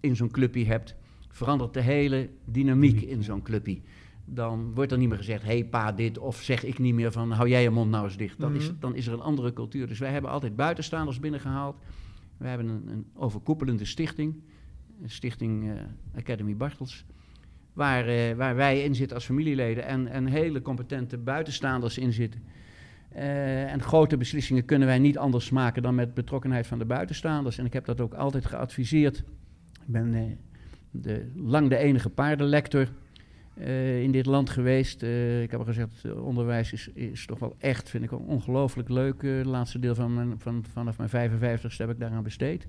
in zo'n clubje hebt, verandert de hele dynamiek in zo'n clubje. Dan wordt er niet meer gezegd, hé hey, pa dit, of zeg ik niet meer van, hou jij je mond nou eens dicht. Dan, is, Mhm. dan is er een andere cultuur. Dus wij hebben altijd buitenstaanders binnengehaald. We hebben een, een overkoepelende stichting, stichting eh, Academy Bartels, waar, eh, waar wij in zitten als familieleden en, en hele competente buitenstaanders in zitten. Eh, en grote beslissingen kunnen wij niet anders maken dan met betrokkenheid van de buitenstaanders. En ik heb dat ook altijd geadviseerd. Ik ben de, lang de enige paardenlector in dit land geweest. Ik heb al gezegd, onderwijs is, is toch wel echt, vind ik ongelooflijk leuk. Het laatste deel van mijn, van, vanaf mijn 55ste heb ik daaraan besteed.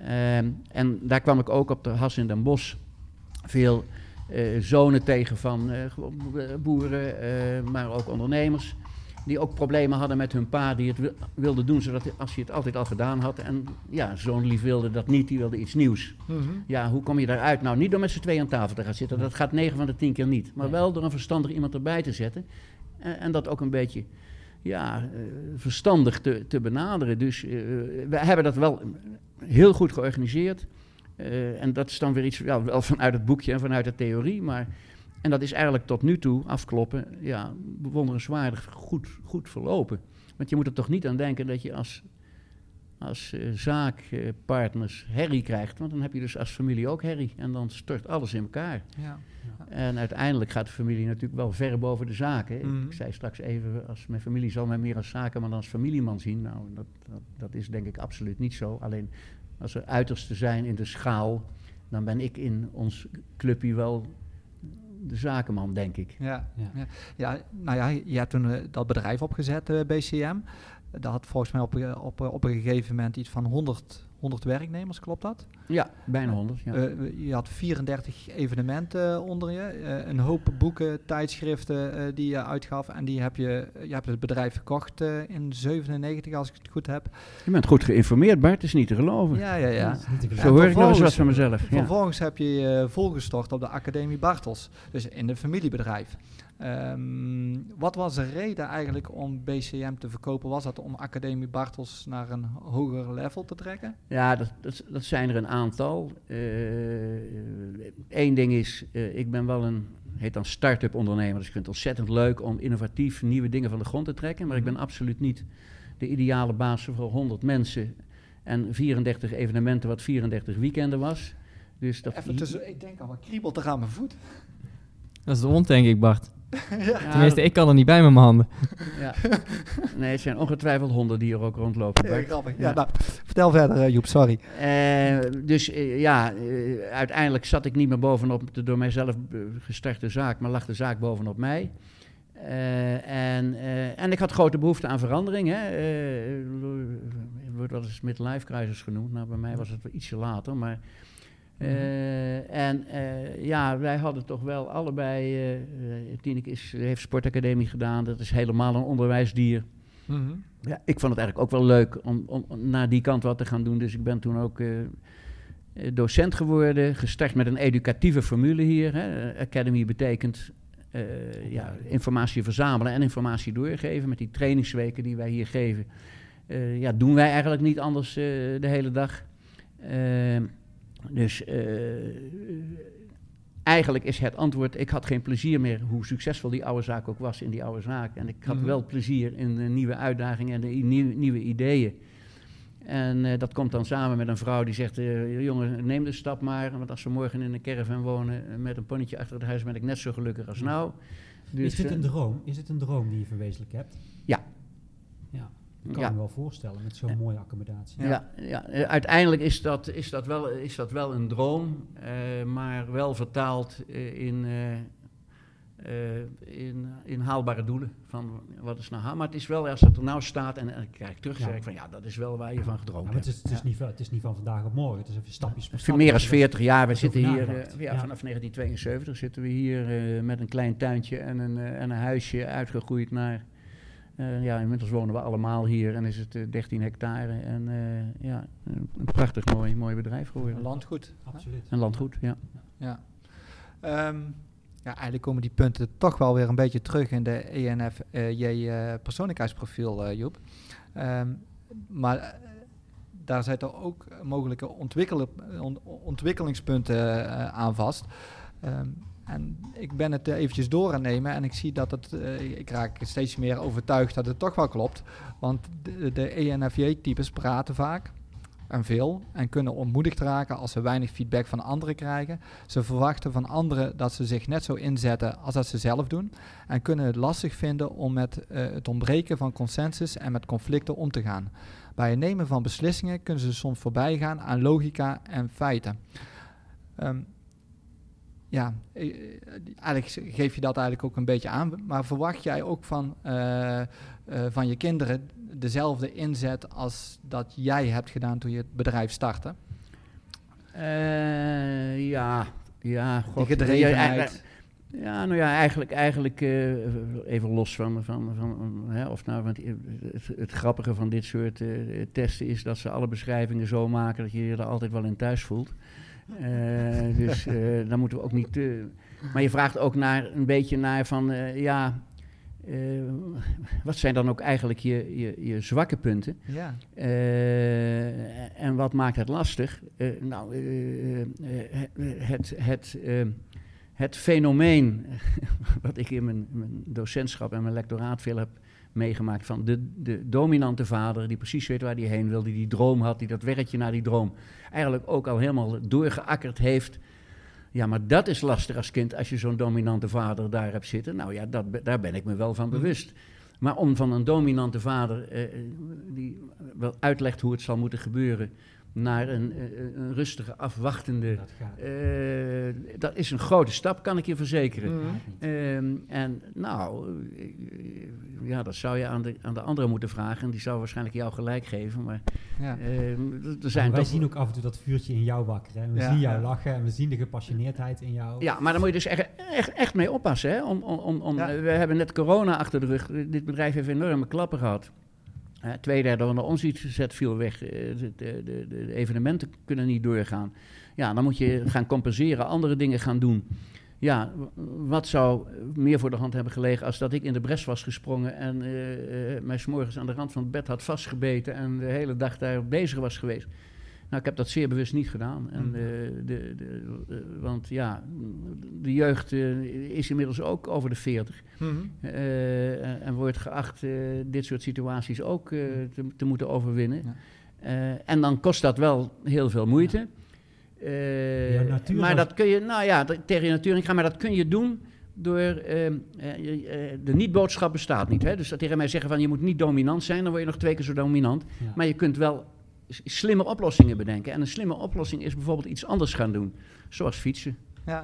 Ehm, en daar kwam ik ook op de Has in Den Bosch veel eh, zonen tegen van eh, gewoon boeren, eh, maar ook ondernemers. Die ook problemen hadden met hun pa, die het wil- wilde doen zodat hij- als hij het altijd al gedaan had. En ja, zo'n lief wilde dat niet, die wilde iets nieuws. Mhm. Ja, hoe kom je daaruit? Nou, niet door met z'n tweeën aan tafel te gaan zitten. Dat gaat 9 van de 10 keer niet. Maar wel door een verstandig iemand erbij te zetten. En, en dat ook een beetje ja, eh, verstandig te, te benaderen. Dus eh, we hebben dat wel heel goed georganiseerd. Eh, en dat is dan weer iets ja, wel vanuit het boekje en vanuit de theorie. Maar, en dat is eigenlijk tot nu toe, afkloppen, ja, bewonderenswaardig goed, goed verlopen. Want je moet er toch niet aan denken dat je als, als eh, zaakpartners herrie krijgt. Want dan heb je dus als familie ook herrie. En dan stort alles in elkaar. Ja. En uiteindelijk gaat de familie natuurlijk wel ver boven de zaken. Mhm. Ik zei straks even, als mijn familie zal mij meer als zakenman dan als familieman zien. Nou, dat, dat, dat is denk ik absoluut niet zo. Alleen als er uitersten zijn in de schaal, dan ben ik in ons clubje wel de zakenman, denk ik. Ja, Ja. ja. ja, nou ja, je hebt toen eh, dat bedrijf opgezet, eh, BCM. Dat had volgens mij op, eh, op, eh, op een gegeven moment iets van 100, 100 werknemers, klopt dat? Ja, bijna 100. Ja. Eh, je had 34 evenementen onder je, eh, een hoop boeken, tijdschriften eh, die je uitgaf. En die heb je, je hebt het bedrijf verkocht eh, in 97, als ik het goed heb. je bent goed geïnformeerd, Bart, het is niet te geloven. Ja, ja, ja. Zo hoor ik nog eens wat van mezelf. Ja. Vervolgens heb je je volgestort op de Academie Bartels, dus in een familiebedrijf. Ehm, wat was de reden eigenlijk om BCM te verkopen? Was dat om Academie Bartels naar een hoger level te trekken? Ja, dat, dat, dat zijn er een aantal. Eén ding is, eh, ik ben wel een, heet dan start-up ondernemer. Dus ik vind het ontzettend leuk om innovatief nieuwe dingen van de grond te trekken. Maar ik ben absoluut niet de ideale baas voor 100 mensen en 34 evenementen, wat 34 weekenden was. Dus dat Even tussen, ik denk al, wat kriebelt er aan mijn voet. Dat is de hond, denk ik, Bart. [laughs] Ja, Tenminste, ik kan er niet bij met mijn handen. ja. Nee, het zijn ongetwijfeld honden die er ook rondlopen. Ja, grappig. Ja. Ja, nou, vertel verder, eh, Joep, sorry. Eh, dus eh, ja, uiteindelijk zat ik niet meer bovenop de door mijzelf gestarte zaak, maar lag de zaak bovenop mij. Eh, en, eh, en ik had grote behoefte aan verandering. Hè. Eh, het wordt wel eens midlife crisis genoemd. Nou, bij mij was het wel ietsje later. Maar, eh, en eh, ja, wij hadden toch wel allebei... eh, Tineke is, heeft sportacademie gedaan. Dat is helemaal een onderwijsdier. Ja, ik vond het eigenlijk ook wel leuk om, om naar die kant wat te gaan doen. Dus ik ben toen ook docent geworden. Gestart met een educatieve formule hier. Hè. Academy betekent ja, informatie verzamelen en informatie doorgeven. Met die trainingsweken die wij hier geven. ja, doen wij eigenlijk niet anders de hele dag. Dus eh, eigenlijk is het antwoord, ik had geen plezier meer hoe succesvol die oude zaak ook was in die oude zaak. En ik had Mhm. wel plezier in de nieuwe uitdagingen en de nieuwe, ideeën. En eh, dat komt dan samen met een vrouw die zegt, eh, jongen, neem de stap maar. Want als we morgen in een caravan wonen met een ponnetje achter het huis, ben ik net zo gelukkig als nou. Dus, is dit een droom? Is dit een droom die je verwezenlijk hebt? Ja. Ja, ik kan Ja. me wel voorstellen met zo'n mooie accommodatie. Ja, ja, uiteindelijk is dat, is, dat wel, is dat wel een droom, eh, maar wel vertaald eh, in, eh, in, in haalbare doelen. Van wat is nou Maar het is wel, als het er nou staat en, en ik kijk terug, zeg ik van ja, dat is wel waar je van gedroomd maar het hebt. is, het, is niet, van- het is niet van vandaag op morgen, het is even stapjes per meer dan Dus 40 jaar. We zitten hier ja, vanaf 1972 zitten we hier met een klein tuintje en een, en een huisje uitgegroeid naar. Eh, ja, inmiddels wonen we allemaal hier en is het eh, 13 hectare. En eh, ja, een, een prachtig mooi, mooi bedrijf geworden. Een landgoed. Absoluut. Een landgoed, ja. Ja. Ehm, ja, eigenlijk komen die punten toch wel weer een beetje terug in de E ENFJ eh persoonlijkheidsprofiel, eh, Joep. Ehm, maar eh, daar zitten ook mogelijke ontwikkelen, ont- ontwikkelingspunten eh, aan vast. Ehm, en ik ben het eh, eventjes door aan nemen en ik zie dat het, eh, ik raak steeds meer overtuigd dat het toch wel klopt. Want de, de E ENFJ-types praten vaak en veel en kunnen ontmoedigd raken als ze weinig feedback van anderen krijgen. Ze verwachten van anderen dat ze zich net zo inzetten als dat ze zelf doen en kunnen het lastig vinden om met eh, het ontbreken van consensus en met conflicten om te gaan. Bij het nemen van beslissingen kunnen ze soms voorbij gaan aan logica en feiten. Ehm, ja, eh, eh, eigenlijk geef je dat eigenlijk ook een beetje aan, maar verwacht jij ook van, eh, van je kinderen dezelfde inzet als dat jij hebt gedaan toen je het bedrijf startte? Eh, ja, ja. Die God, gedrevenheid. Ja, ja, nou ja, eigenlijk, eigenlijk even los van, van, van hè, of nou, want het, het grappige van dit soort testen is dat ze alle beschrijvingen zo maken dat je je er altijd wel in thuis voelt. Eh, dus eh daar moeten we ook niet. maar je vraagt ook naar een beetje naar van eh, ja. wat zijn dan ook eigenlijk je, je, je zwakke punten? Ja. En wat maakt het lastig? Nou, het, het, het fenomeen [laughs] wat ik in mijn, mijn docentschap en mijn lectoraat veel heb meegemaakt van de, de dominante vader die precies weet waar hij heen wil, die die droom had, die dat werkje naar die droom eigenlijk ook al helemaal doorgeakkerd heeft. Ja, maar dat is lastig als kind als je zo'n dominante vader daar hebt zitten. Nou ja, dat, daar ben ik me wel van bewust. Maar om van een dominante vader, eh, die wel uitlegt hoe het zal moeten gebeuren, naar een, eh, een rustige, afwachtende. Dat gaat. eh, dat is een grote stap, kan ik je verzekeren. Mhm. Ehm, en nou, eh, ja, dat zou je aan de, aan de anderen moeten vragen. En die zou waarschijnlijk jou gelijk geven. Maar Ja. ehm, er zijn wij toch... zien ook af en toe dat vuurtje in jou wakker. Hè? We Ja, zien jou lachen en we zien de gepassioneerdheid in jou. Ja, maar daar moet je dus echt, echt, echt mee oppassen. Hè? Om, om, om, om, Ja. We hebben net corona achter de rug. Dit bedrijf heeft enorme klappen gehad. Eh, twee derde van de omzet viel weg. Eh, de, de, de, de evenementen kunnen niet doorgaan. Ja, dan moet je gaan compenseren, andere dingen gaan doen. Ja, wat zou meer voor de hand hebben gelegen als dat ik in de bres was gesprongen en eh, eh, mij 's morgens aan de rand van het bed had vastgebeten en de hele dag daar bezig was geweest. Nou, ik heb dat zeer bewust niet gedaan. En, eh, de, de, eh, want ja, de jeugd eh, is inmiddels ook over de 40. Mhm. eh, en wordt geacht dit soort situaties ook eh, te, te moeten overwinnen. Ja. En dan kost dat wel heel veel moeite. Maar dat kun je, nou ja, tegen je natuur ingaan, maar dat kun je doen door, eh, eh, je- eh, de niet-boodschap bestaat niet. Hè? Dus dat tegen mij zeggen van je moet niet dominant zijn, dan word je nog twee keer zo dominant. Ja. Maar je kunt wel slimme oplossingen bedenken. En een slimme oplossing is bijvoorbeeld iets anders gaan doen. Zoals fietsen. Ja.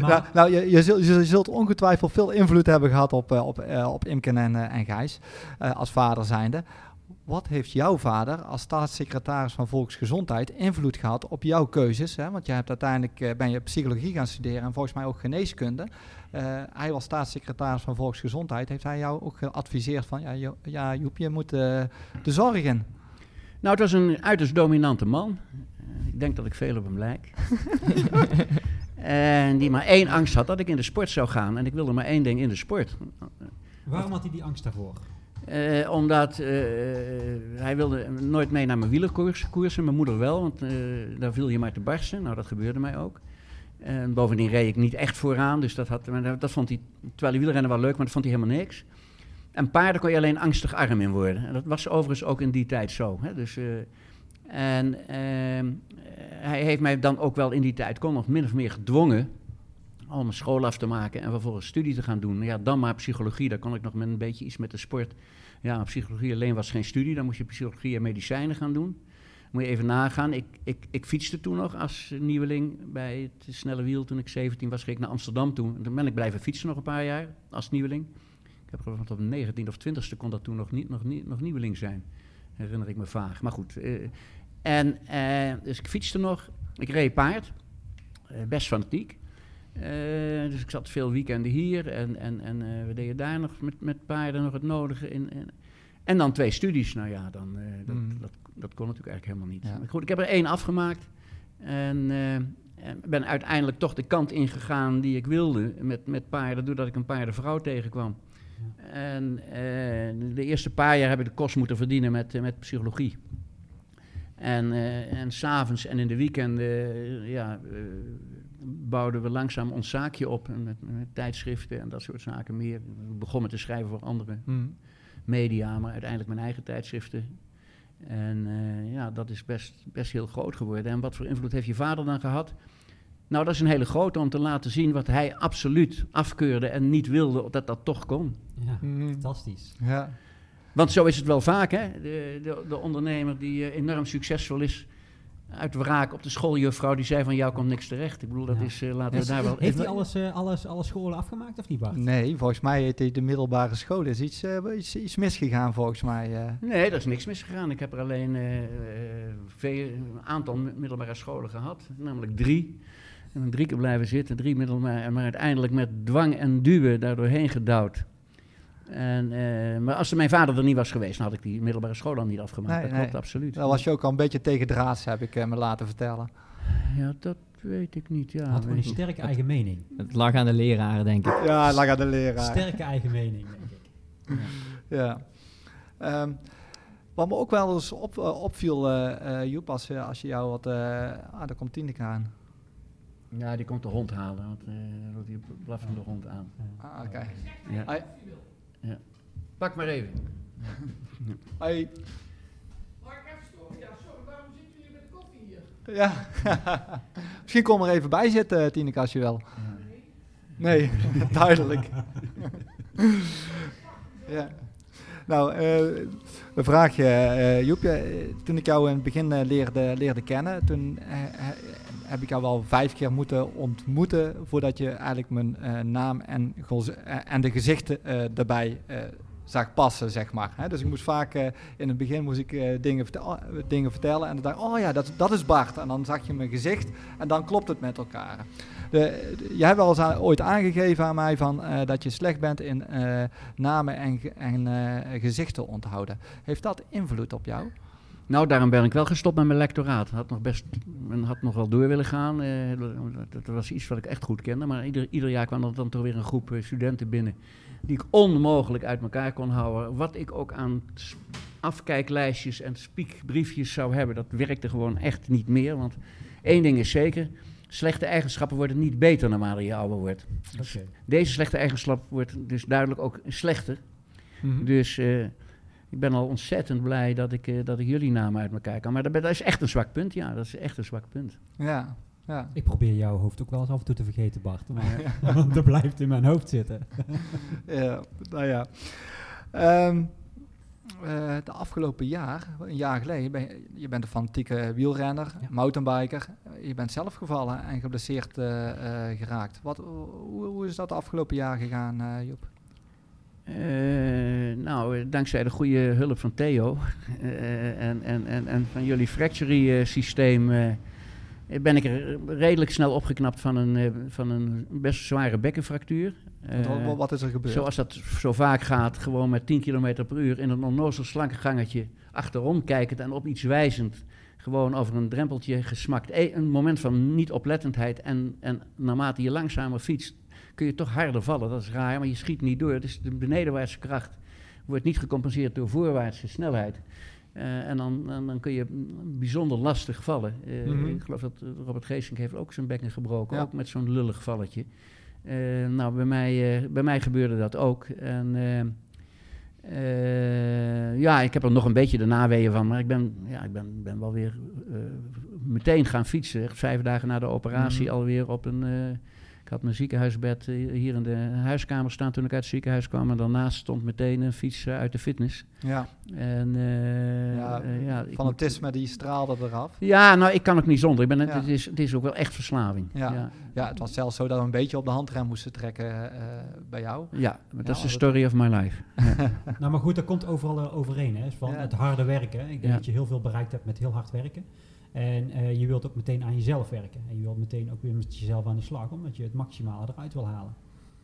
Ja, [laughs] nou, je, je, zult, je zult ongetwijfeld veel invloed hebben gehad op, eh, op, eh, op Imken en, eh, en Gijs, eh, als vader zijnde. Wat heeft jouw vader als staatssecretaris van Volksgezondheid invloed gehad op jouw keuzes? Hè? Want je hebt uiteindelijk eh, ben je psychologie gaan studeren en volgens mij ook geneeskunde. Eh, hij was staatssecretaris van Volksgezondheid. Heeft hij jou ook geadviseerd van, ja, Jo- ja Joep, je moet eh, de zorg in. Nou, het was een uiterst dominante man. Eh, Ik denk dat ik veel op hem lijk. [laughs] en die maar één angst had, dat ik in de sport zou gaan. En ik wilde maar één ding in de sport. Waarom had hij die angst daarvoor? Eh, omdat eh, hij wilde nooit mee naar mijn wielerkoers koersen. Mijn moeder wel, want eh, daar viel je maar te barsten. Nou, dat gebeurde mij ook. En bovendien reed ik niet echt vooraan, dus dat, had, dat- vond hij, terwijl hij wielrennen wel leuk, maar dat vond hij helemaal niks. En paarden kon je alleen angstig arm in worden. En dat was overigens ook in die tijd zo. Hè? Dus, eh, en ehm, hij heeft mij dan ook wel in die tijd, kon nog min of meer gedwongen om school af te maken en vervolgens studie te gaan doen. Ja, dan maar psychologie, daar kon ik nog met een beetje iets met de sport. Ja, psychologie alleen was geen studie, dan moest je psychologie en medicijnen gaan doen. Moet je even nagaan. Ik, ik, ik fietste toen nog als nieuweling bij het snelle wiel. Toen ik 17 was, ging ik naar Amsterdam toe. En toen ben ik blijven fietsen nog een paar jaar als nieuweling. Ik heb geloof mijn 19 of 20ste kon dat toen nog, niet, nog, niet, nog nieuweling zijn. Herinner ik me vaag. Maar goed. eh, en, eh, dus ik fietste nog. Ik reed paard. Eh, best fanatiek. Dus ik zat veel weekenden hier en, en, en we deden daar nog met, met paarden nog het nodige in. En, en dan twee studies. Nou ja, dan, dat, Mm. dat, dat kon natuurlijk eigenlijk helemaal niet. Ja. Maar goed, ik heb er één afgemaakt. En, en ben uiteindelijk toch de kant ingegaan die ik wilde met, met paarden, doordat ik een paardenvrouw tegenkwam. En eh, de eerste paar jaar heb ik de kost moeten verdienen met, eh, met psychologie. En, eh en s'avonds en in de weekenden ja, bouwden we langzaam ons zaakje op. Met, met tijdschriften en dat soort zaken meer. Ik begon met te schrijven voor andere Mhm. media, maar uiteindelijk mijn eigen tijdschriften. En eh, ja, dat is best, best heel groot geworden. En wat voor invloed heeft je vader dan gehad? Nou, dat is een hele grote om te laten zien wat hij absoluut afkeurde en niet wilde dat dat toch kon. Ja, Mhm. fantastisch. Ja. Want zo is het wel vaak, hè? De, de, de ondernemer die eh, enorm succesvol is, uit wraak op de schooljuffrouw die zei van jou komt niks terecht. Ik bedoel, dat Ja. is, eh, laten we Heeft, daar wel... heeft hij alles, eh, alles, alle scholen afgemaakt of niet, Bart? Nee, volgens mij heeft hij de middelbare school is iets, eh, iets, iets misgegaan volgens mij. eh. Nee, daar is niks misgegaan. Ik heb er alleen veel, een aantal mi- middelbare scholen gehad, namelijk drie. En drie keer blijven zitten, drie middelbare, maar uiteindelijk met dwang en duwen daar doorheen gedouwd. En, eh, maar als er mijn vader er niet was geweest, dan had ik die middelbare school dan niet afgemaakt. Nee, dat nee. klopt absoluut. Daar was je ook al een beetje tegen draads, heb ik eh, me laten vertellen. Ja, dat weet ik niet. Ja, Hij had gewoon een sterke eigen mening. Het lag aan de leraren, denk ik. Ja, lag aan de leraar. Sterke eigen mening, denk ik. Ja. Ehm, wat me ook wel eens op, eh, opviel, eh eh, Joep, als, als je jou wat... eh ah, daar komt Tineke aan. Ja, die komt de hond halen, want eh die blaffende hond aan. Ah, oké. Ja. Ja. Pak maar even. [laughs] Hoi. Even storen? Ja, sorry, waarom zitten jullie met de koffie hier? Ja. [laughs] Misschien kom er even bij zitten, Tineke, als je wel. Nee, [laughs] duidelijk. ja. Nou, eh, een vraagje, eh Joepje. Eh, Toen ik jou in het begin eh, leerde, leerde kennen, toen eh, eh, heb ik jou wel vijf keer moeten ontmoeten voordat je eigenlijk mijn eh, naam en, eh, en de gezichten eh, erbij zag passen, zeg maar. Hè? Dus ik moest vaak, in het begin moest ik dingen, dingen vertellen en dan dacht oh ja, dat, dat is Bart. En dan zag je mijn gezicht en dan klopt het met elkaar. De, jij hebt wel eens ooit aangegeven aan mij van, dat je slecht bent in namen en, en gezichten onthouden. Heeft dat invloed op jou? Nou, daarom ben ik wel gestopt met mijn lectoraat. Had nog best, men had nog wel door willen gaan. eh, dat, was iets wat ik echt goed kende. Maar ieder, ieder jaar kwam er dan toch weer een groep eh, studenten binnen. Die ik onmogelijk uit elkaar kon houden. Wat ik ook aan afkijklijstjes en spiekbriefjes zou hebben. Dat werkte gewoon echt niet meer. Want één ding is zeker. Slechte eigenschappen worden niet beter naarmate je ouder wordt. Oké. Deze slechte eigenschap wordt dus duidelijk ook slechter. Dus eh, ik ben al ontzettend blij dat ik, eh, dat ik jullie namen uit elkaar kan. Maar dat, dat is echt een zwak punt, ja. Dat is echt een zwak punt. Ja, ja. Ik probeer jouw hoofd ook wel eens af en toe te vergeten, Bart. Maar [laughs] want dat blijft in mijn hoofd zitten. [laughs] ja nou ja. Ehm, eh, de afgelopen jaar, een jaar geleden, ben je, je bent een fanatieke wielrenner, Ja. mountainbiker. Je bent zelf gevallen en geblesseerd eh, eh, geraakt. Wat, hoe, hoe is dat de afgelopen jaar gegaan, eh Joep? Eh, nou, eh, dankzij de goede hulp van Theo [laughs] eh, en, en, en, en van jullie fractury systeem ben ik er redelijk snel opgeknapt van een, van een best zware bekkenfractuur. Want wat- wat is er gebeurd? Zoals dat zo vaak gaat, gewoon met 10 km per uur in een onnozel slanke gangetje achterom kijkend en op iets wijzend. Gewoon over een drempeltje gesmakt. E- een moment van niet-oplettendheid en, en naarmate je langzamer fietst, kun je toch harder vallen. Dat is raar, maar je schiet niet door. Dus de benedenwaartse kracht wordt niet gecompenseerd door voorwaartse snelheid. Eh, en dan, dan, dan kun je bijzonder lastig vallen. Eh, Mhm. Ik geloof dat Robert Geesink heeft ook zijn bekken gebroken, Ja. ook met zo'n lullig valletje. Eh, nou, bij mij, bij mij gebeurde dat ook. En ja, ik heb er nog een beetje de naweeën van, maar ik ben, ja, ik ben, ben wel weer meteen gaan fietsen. Echt vijf dagen na de operatie Mhm. alweer op een... ik had mijn ziekenhuisbed eh, hier in de huiskamer staan toen ik uit het ziekenhuis kwam. En daarnaast stond meteen een fiets eh, uit de fitness. ja, En, eh, Ja, moet- fanatisme die straalde eraf. ja, nou, ik kan ook niet zonder. Ik ben, het, Ja. het, is, het is ook wel echt verslaving. Ja. ja. Ja, het was zelfs zo dat we een beetje op de handrem moesten trekken eh, bij jou. Ja, maar dat is de story of my life. [laughs] Nou, maar goed, dat komt overal overeen. Hè? Van Ja. het harde werken. Ik denk Ja. dat je heel veel bereikt hebt met heel hard werken. En eh, je wilt ook meteen aan jezelf werken. En je wilt meteen ook weer met jezelf aan de slag, omdat je het maximale eruit wil halen.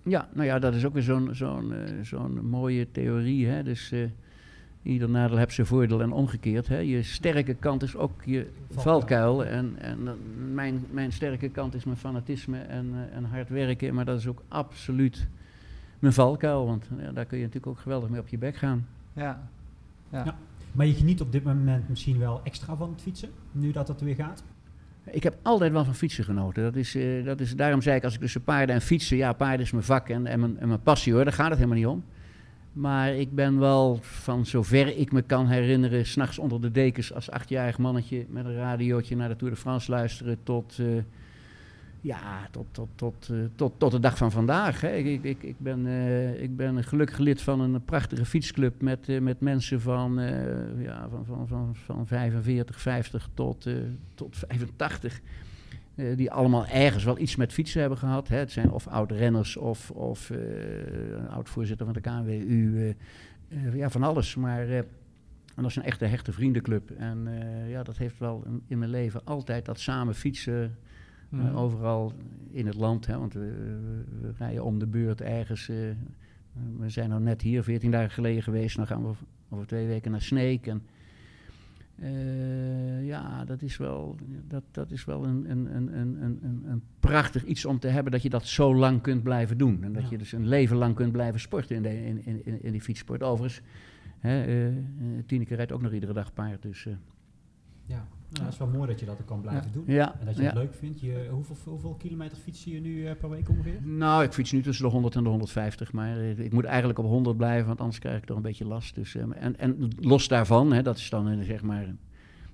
Ja, nou ja, dat is ook weer zo'n zo'n eh, zo'n mooie theorie. Hè? Dus eh, ieder nadeel heeft zijn voordeel en omgekeerd. Hè? Je sterke kant is ook je Valkuil. En, en mijn, mijn sterke kant is mijn fanatisme en, eh, en hard werken. Maar dat is ook absoluut mijn valkuil. Want ja, daar kun je natuurlijk ook geweldig mee op je bek gaan. Ja, ja. Ja. Maar je geniet op dit moment misschien wel extra van het fietsen, nu dat het weer gaat. Ik heb altijd wel van fietsen genoten. Dat is, eh, dat is, daarom zei ik als ik tussen paarden en fietsen... Ja, paarden is mijn vak en, en, mijn, en mijn passie hoor. Daar gaat het helemaal niet om. Maar ik ben wel van zover ik me kan herinneren... s'nachts onder de dekens als achtjarig mannetje... met een radiootje naar de Tour de France luisteren... tot, eh, ja, tot, tot, tot, eh, tot, tot de dag van vandaag. Hè. Ik, ik, ik, ben, eh, ik ben een gelukkig lid van een prachtige fietsclub... met, eh, met mensen van, eh, ja, van, van, van, van 45, 50 tot, eh, tot 85... Eh, die allemaal ergens wel iets met fietsen hebben gehad. Hè. Het zijn of oud-renners of, of eh, oud-voorzitter van de eh, eh, ja, van alles. Maar eh, en dat is een echte hechte vriendenclub. En eh, ja, dat heeft wel in mijn leven altijd dat samen fietsen... eh, overal in het land. Hè, want we, we rijden om de beurt ergens. eh, we zijn nou net hier, 14 dagen geleden geweest. Dan gaan we over, twee weken naar Sneek. En, eh, ja, dat is wel, dat, dat is wel een, een, een, een, een, prachtig iets om te hebben dat je dat zo lang kunt blijven doen. En dat Ja. je dus een leven lang kunt blijven sporten in, de, in, in, in, die fietssport. Overigens, hè, eh, Tineke rijdt ook nog iedere dag paard. Dus Ja, nou, dat is wel mooi dat je dat ook kan blijven doen. ja, En dat je ja. het leuk vindt. Je, hoeveel, hoeveel kilometer fiets je nu eh, per week ongeveer? Nou, ik fiets nu tussen de 100 en de 150, maar eh, ik moet eigenlijk op 100 blijven, want anders krijg ik toch een beetje last. Dus, eh, en, en los daarvan, hè, dat is dan zeg maar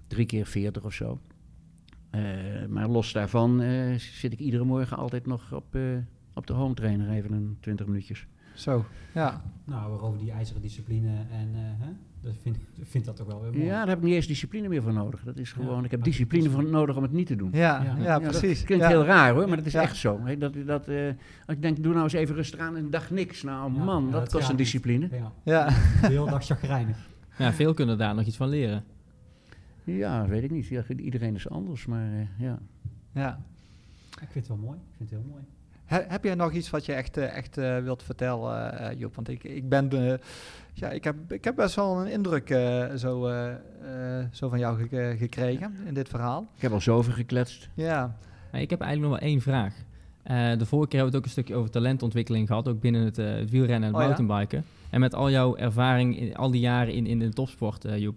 drie keer 40 of zo. Eh, maar los daarvan eh, zit ik iedere morgen altijd nog op, eh, op de home trainer, even een 20 minuutjes. Zo, ja. Nou, over die ijzeren discipline en eh, hè? Dat vind, vind dat toch wel weer mooi. Ja, daar heb ik niet eens discipline meer voor nodig. Dat is gewoon, Ja. ik heb Maar- discipline voor nodig om het niet te doen. Ja, Ja. ja, dat precies. klinkt ja. heel raar hoor, maar dat is Ja. echt zo. Dat, dat, eh, als ik denk, doe nou eens even rustig aan en dag niks. Nou Ja, man, ja, dat dat kost een discipline. Ja, Ja. de hele dag chagrijnig. Ja, veel kunnen daar nog iets van leren. Ja, weet ik niet. Ja, iedereen is anders, maar eh, ja. ja. Ik vind het wel mooi. Ik vind het heel mooi. He- heb jij nog iets wat je echt, eh, echt eh, wilt vertellen, eh, Joep? Want ik, ik ben, eh, ja, ik heb, ik heb best wel een indruk eh, zo, eh, eh, zo van jou ge- gekregen in dit verhaal. Ik heb al zoveel gekletst. Ja, ik heb eigenlijk nog wel één vraag. Eh, de vorige keer hebben we het ook een stukje over talentontwikkeling gehad, ook binnen het, eh, het wielrennen en het Oh ja? mountainbiken. En met al jouw ervaring, in, al die jaren in, in de topsport, eh, Joep.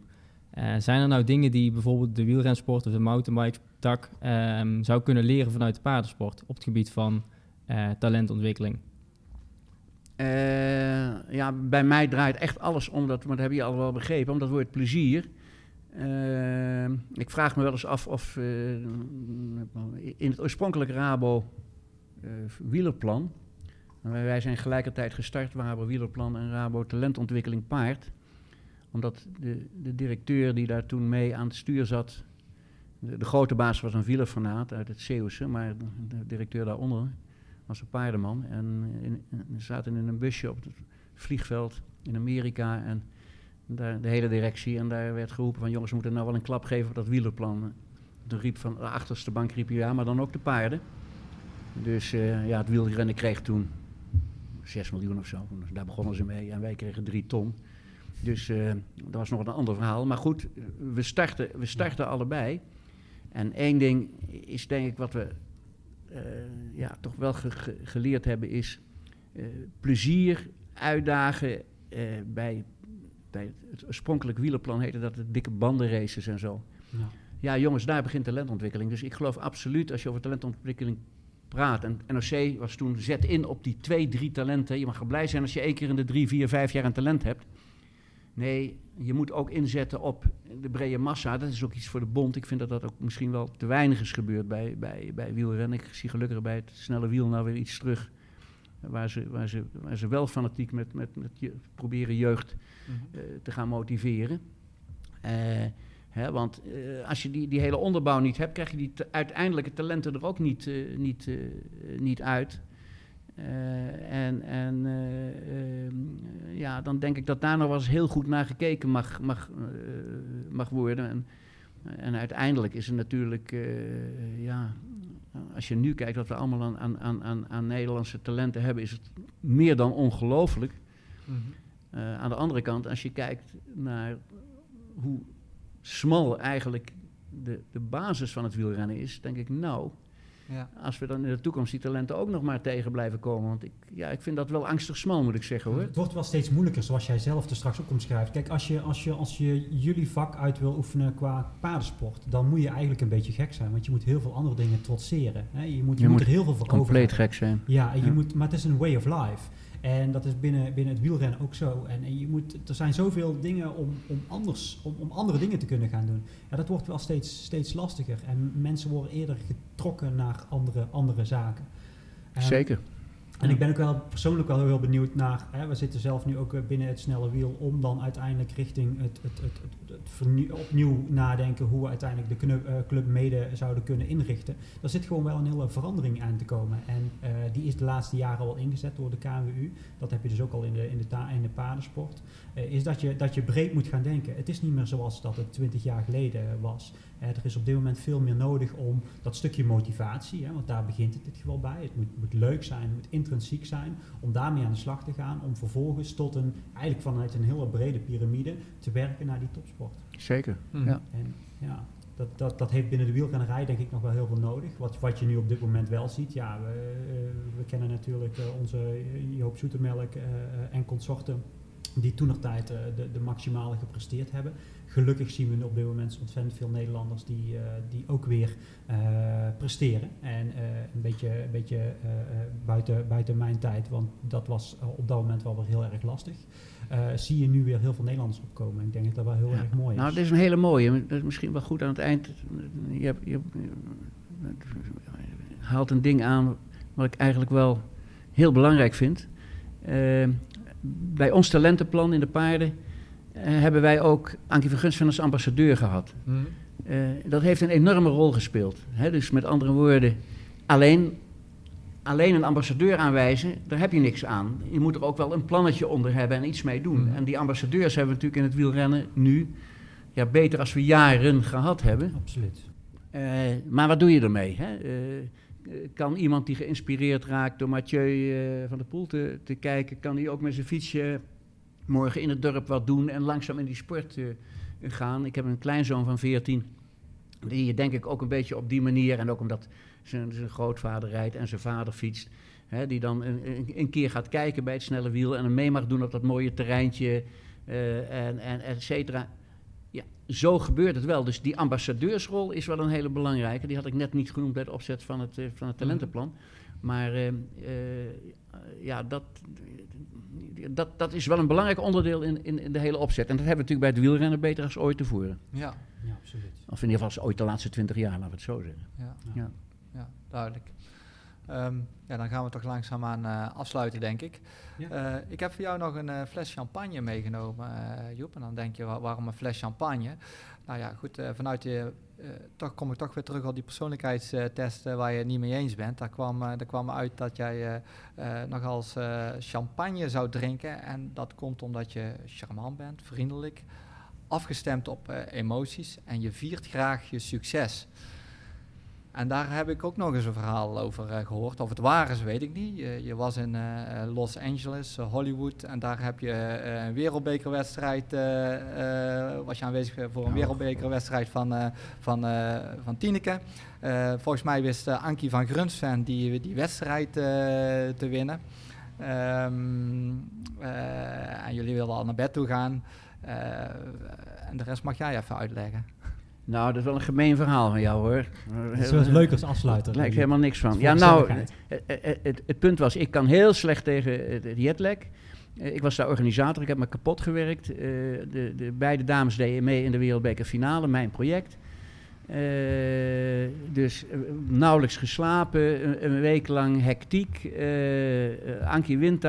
eh, zijn er nou dingen die bijvoorbeeld de wielrensport of de mountainbike tak ehm, zou kunnen leren vanuit de paardensport op het gebied van eh, talentontwikkeling? Eh, ja, bij mij draait echt alles om dat, maar dat heb je al wel begrepen, om dat woord plezier. Eh, ik vraag me wel eens af of in het oorspronkelijke Rabo wielerplan, wij zijn gelijkertijd gestart, Rabo wielerplan en Rabo talentontwikkeling paard, omdat de, de directeur die daar toen mee aan het stuur zat, de, grote baas was een wielerfanaat uit het Zeeuwse, maar de directeur daaronder was een paardenman. En zaten in een busje op het vliegveld in Amerika. En daar, de hele directie. En daar werd geroepen van jongens, we moeten nou wel een klap geven op dat wielerplan. Toen riep van de achterste bank riep ja, maar dan ook de paarden. Dus eh, ja, het wielrennen kreeg toen 6 miljoen of zo. Dus daar begonnen ze mee. En wij kregen 3 ton. Dus eh, dat was nog een ander verhaal. Maar goed, we starten, we starten allebei. En één ding is denk ik wat we ja, toch wel ge- ge- geleerd hebben is eh, plezier uitdagen eh, bij, bij het oorspronkelijk wielerplan heette dat de dikke bandenraces en zo. Ja. Ja, jongens, daar begint talentontwikkeling. Dus ik geloof absoluut als je over talentontwikkeling praat. En NOC was toen zet in op die twee, drie talenten. Je mag er blij zijn als je één keer in de drie, vier, vijf jaar een talent hebt. Nee, je moet ook inzetten op de brede massa. Dat is ook iets voor de bond. Ik vind dat dat ook misschien wel te weinig is gebeurd bij, bij, bij wielrennen. Ik zie gelukkig bij het snelle wiel nou weer iets terug. Waar ze, waar ze, waar ze wel fanatiek met, met, met je, proberen jeugd eh, te gaan motiveren. Eh, hè, want eh, als je die, die hele onderbouw niet hebt, krijg je die te- uiteindelijke talenten er ook niet, niet, niet uit. Eh, en en eh, ehm, ja, dan denk ik dat daar nog wel eens heel goed naar gekeken mag, mag, eh, mag worden. En, en uiteindelijk is er natuurlijk, ja, als je nu kijkt wat we allemaal aan, aan, aan, aan, Nederlandse talenten hebben, is het meer dan ongelooflijk. Eh, aan de andere kant, als je kijkt naar hoe smal eigenlijk de, de basis van het wielrennen is, denk ik, nou, ja. als we dan in de toekomst die talenten ook nog maar tegen blijven komen. Want ik, ja, ik vind dat wel angstig smal, moet ik zeggen hoor. Het wordt wel steeds moeilijker, zoals jij zelf er straks ook omschrijft. Kijk, als je, als, je, als je jullie vak uit wil oefenen qua paardensport, dan moet je eigenlijk een beetje gek zijn. Want je moet heel veel andere dingen trotseren. Hè? Je, moet, je, Je moet moet er heel veel voor over Compleet gek zijn. Ja, en je Ja. Moet, maar het is een way of life. En dat is binnen, binnen het wielrennen ook zo. En, en je moet, er zijn zoveel dingen om, om, anders, om, om andere dingen te kunnen gaan doen. Ja, dat wordt wel steeds, steeds lastiger. En mensen worden eerder getrokken naar andere, andere zaken. En- Zeker. En ik ben ook wel persoonlijk wel heel benieuwd naar, hè, we zitten zelf nu ook eh, binnen het snelle wiel, om dan uiteindelijk richting het, het, het, het, opnieuw nadenken hoe we uiteindelijk de eh, club mede zouden kunnen inrichten. Daar zit gewoon wel een hele verandering aan te komen. En eh, die is de laatste jaren al ingezet door de KWU. Dat heb je dus ook al in de, in de, ta- in de paardensport. Eh, is dat je, dat je breed moet gaan denken. Het is niet meer zoals dat het 20 jaar geleden was. Er is op dit moment veel meer nodig om dat stukje motivatie, hè, want daar begint het in dit geval bij. Het moet, moet leuk zijn, het moet intrinsiek zijn, om daarmee aan de slag te gaan, om vervolgens tot een, eigenlijk vanuit een hele brede piramide te werken naar die topsport. Zeker. Mhm. Ja. En ja, dat, dat, dat heeft binnen de wielrennerij denk ik nog wel heel veel nodig. Wat, wat je nu op dit moment wel ziet, ja, we, eh, we kennen natuurlijk eh, onze Joop Zoetemelk en consorten die toen nog tijd eh, de, de maximale gepresteerd hebben. Gelukkig zien we op dit moment ontzettend veel Nederlanders die, eh, die ook weer eh, presteren. En een beetje, een beetje buiten, buiten mijn tijd, want dat was op dat moment wel weer heel erg lastig. zie je nu weer heel veel Nederlanders opkomen. Ik denk dat dat wel heel Ja. erg mooi is. Nou, dit is een hele mooie. Dat is misschien wel goed aan het eind. Je, hebt, je, haalt een ding aan wat ik eigenlijk wel heel belangrijk vind. Bij ons talentenplan in de paarden eh, hebben wij ook Ankie van als ambassadeur gehad. Eh, dat heeft een enorme rol gespeeld. Hè? Dus met andere woorden, alleen, alleen een ambassadeur aanwijzen, daar heb je niks aan. Je moet er ook wel een plannetje onder hebben en iets mee doen. Mhm. En die ambassadeurs hebben we natuurlijk in het wielrennen nu ja, beter als we jaren gehad hebben. Absoluut. Eh, maar wat doe je ermee? Hè? Eh, eh, kan iemand die geïnspireerd raakt door Mathieu eh, van der Poel te, te kijken, kan die ook met zijn fietsje morgen in het dorp wat doen en langzaam in die sport eh, gaan? Ik heb een kleinzoon van 14, die denk ik ook een beetje op die manier, en ook omdat zijn, zijn grootvader rijdt en zijn vader fietst, hè, die dan een, een, keer gaat kijken bij het snelle wiel en een mee mag doen op dat mooie terreintje eh, en, en et cetera. Ja, zo gebeurt het wel. Dus die ambassadeursrol is wel een hele belangrijke. Die had ik net niet genoemd bij het opzet van het, eh, van het talentenplan. Maar eh, eh, ja, dat, dat, dat is wel een belangrijk onderdeel in, in, in de hele opzet. En dat hebben we natuurlijk bij het wielrennen beter als ooit tevoren. Ja, Ja, absoluut. Of in ieder geval als ooit de laatste twintig jaar, laten we het zo zeggen. ja, Ja. ja duidelijk. Ehm, ja, dan gaan we toch langzaamaan eh afsluiten, denk ik. Ja. Eh, ik heb voor jou nog een eh, fles champagne meegenomen, Joep. En dan denk je, wa- waarom een fles champagne? Nou ja, goed, vanuit je... toch kom ik toch weer terug op die persoonlijkheidstest waar je het niet mee eens bent. Daar kwam, daar kwam uit dat jij nog als eh, champagne zou drinken. En dat komt omdat je charmant bent, vriendelijk, afgestemd op emoties. En je viert graag je succes. En daar heb ik ook nog eens een verhaal over eh, gehoord. Of het waar is, weet ik niet. Je, je was in eh, eh, Los Angeles, eh, Hollywood. En daar heb je eh, een wereldbekerwedstrijd. eh, eh, was je aanwezig voor een wereldbekerwedstrijd van, eh, van, eh, van Tineke. Eh, volgens mij wist eh, Ankie van Grunsven die, die wedstrijd eh, te winnen. Ehm, eh, en jullie wilden al naar bed toe gaan. Eh, en de rest mag jij even uitleggen. Nou, dat is wel een gemeen verhaal van jou hoor. Het is leuk als afsluiter. Lijkt helemaal niks van. Ja, nou, gezelligheid. eh, eh, het, het punt was, ik kan heel slecht tegen het jetlag. Eh, Ik was daar organisator, ik heb me kapot gewerkt. Eh, de, de beide dames deden mee in de Wereldbekerfinale, mijn project. Eh, dus eh, nauwelijks geslapen, een, een week lang hectiek. Eh eh, Ankie wint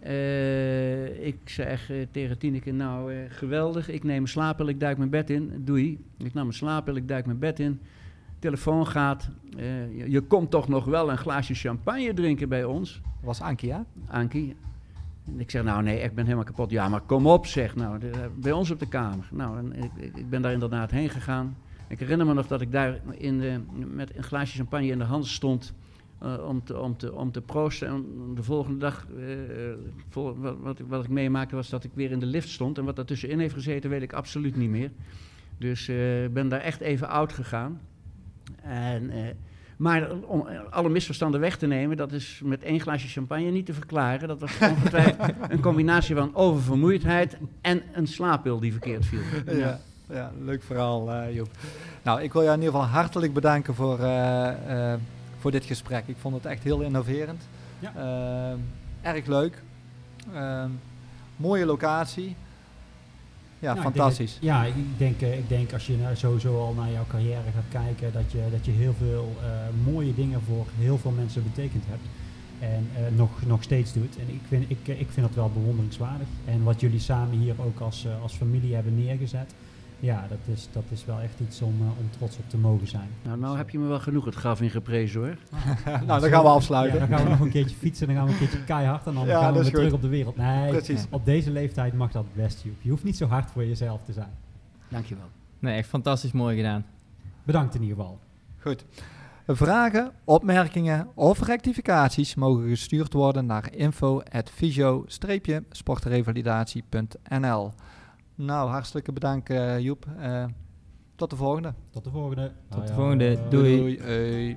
Eh, ik zeg eh, tegen Tineke, nou eh, geweldig, ik neem een slaappil, ik duik mijn bed in. Doei. Ik nam een slaappil, ik duik mijn bed in. Telefoon gaat. je, je komt toch nog wel een glaasje champagne drinken bij ons, was Ankie, hè? Ankie. En ik zeg, nou nee, ik ben helemaal kapot. Ja, maar kom op, zeg. Nou, de- bij ons op de kamer. Nou, en ik- ik ben daar inderdaad heen gegaan. Ik herinner me nog dat ik daar in de, met een glaasje champagne in de hand stond... eh, om, te, om, te, om te proosten. En de volgende dag, eh, vol- wat, wat, ik- wat ik meemaakte, was dat ik weer in de lift stond. En wat daartussenin heeft gezeten, weet ik absoluut niet meer. Dus eh, ik ben daar echt even oud gegaan. En, eh, maar om alle misverstanden weg te nemen, dat is met één glaasje champagne niet te verklaren. Dat was ongetwijfeld [laughs] een combinatie van oververmoeidheid en een slaappil die verkeerd viel. Ja, ja leuk verhaal, eh, Joep. Nou, ik wil jou in ieder geval hartelijk bedanken voor, eh, eh, voor dit gesprek. Ik vond het echt heel innoverend. Ja. Ehm, erg leuk. Ehm, mooie locatie. Ja, Nou, ik denk fantastisch. ja, ik denk, eh, ik denk als je nou sowieso al naar jouw carrière gaat kijken, dat je, dat je heel veel eh, mooie dingen voor heel veel mensen betekend hebt. En eh, nog, nog steeds doet. En ik vind, ik, ik vind dat wel bewonderingswaardig. En wat jullie samen hier ook als, als familie hebben neergezet. Ja, dat is, dat is wel echt iets om, eh, om trots op te mogen zijn. Nou, nou heb je me wel genoeg het graf in geprezen hoor. [laughs] nou, dan gaan we afsluiten. Ja, dan gaan we nog een keertje fietsen, dan gaan we een keertje keihard en dan Ja, gaan we weer terug op de wereld. Nee, Precies. op deze leeftijd mag dat best, Joep. Je hoeft niet zo hard voor jezelf te zijn. Dankjewel. Nee, echt fantastisch mooi gedaan. Bedankt in ieder geval. Goed. Vragen, opmerkingen of rectificaties mogen gestuurd worden naar info.visio-sportrevalidatie.nl Nou, hartstikke bedankt eh, Joep. Eh, tot de volgende. Tot de volgende. Tot de volgende. Doei. Doei.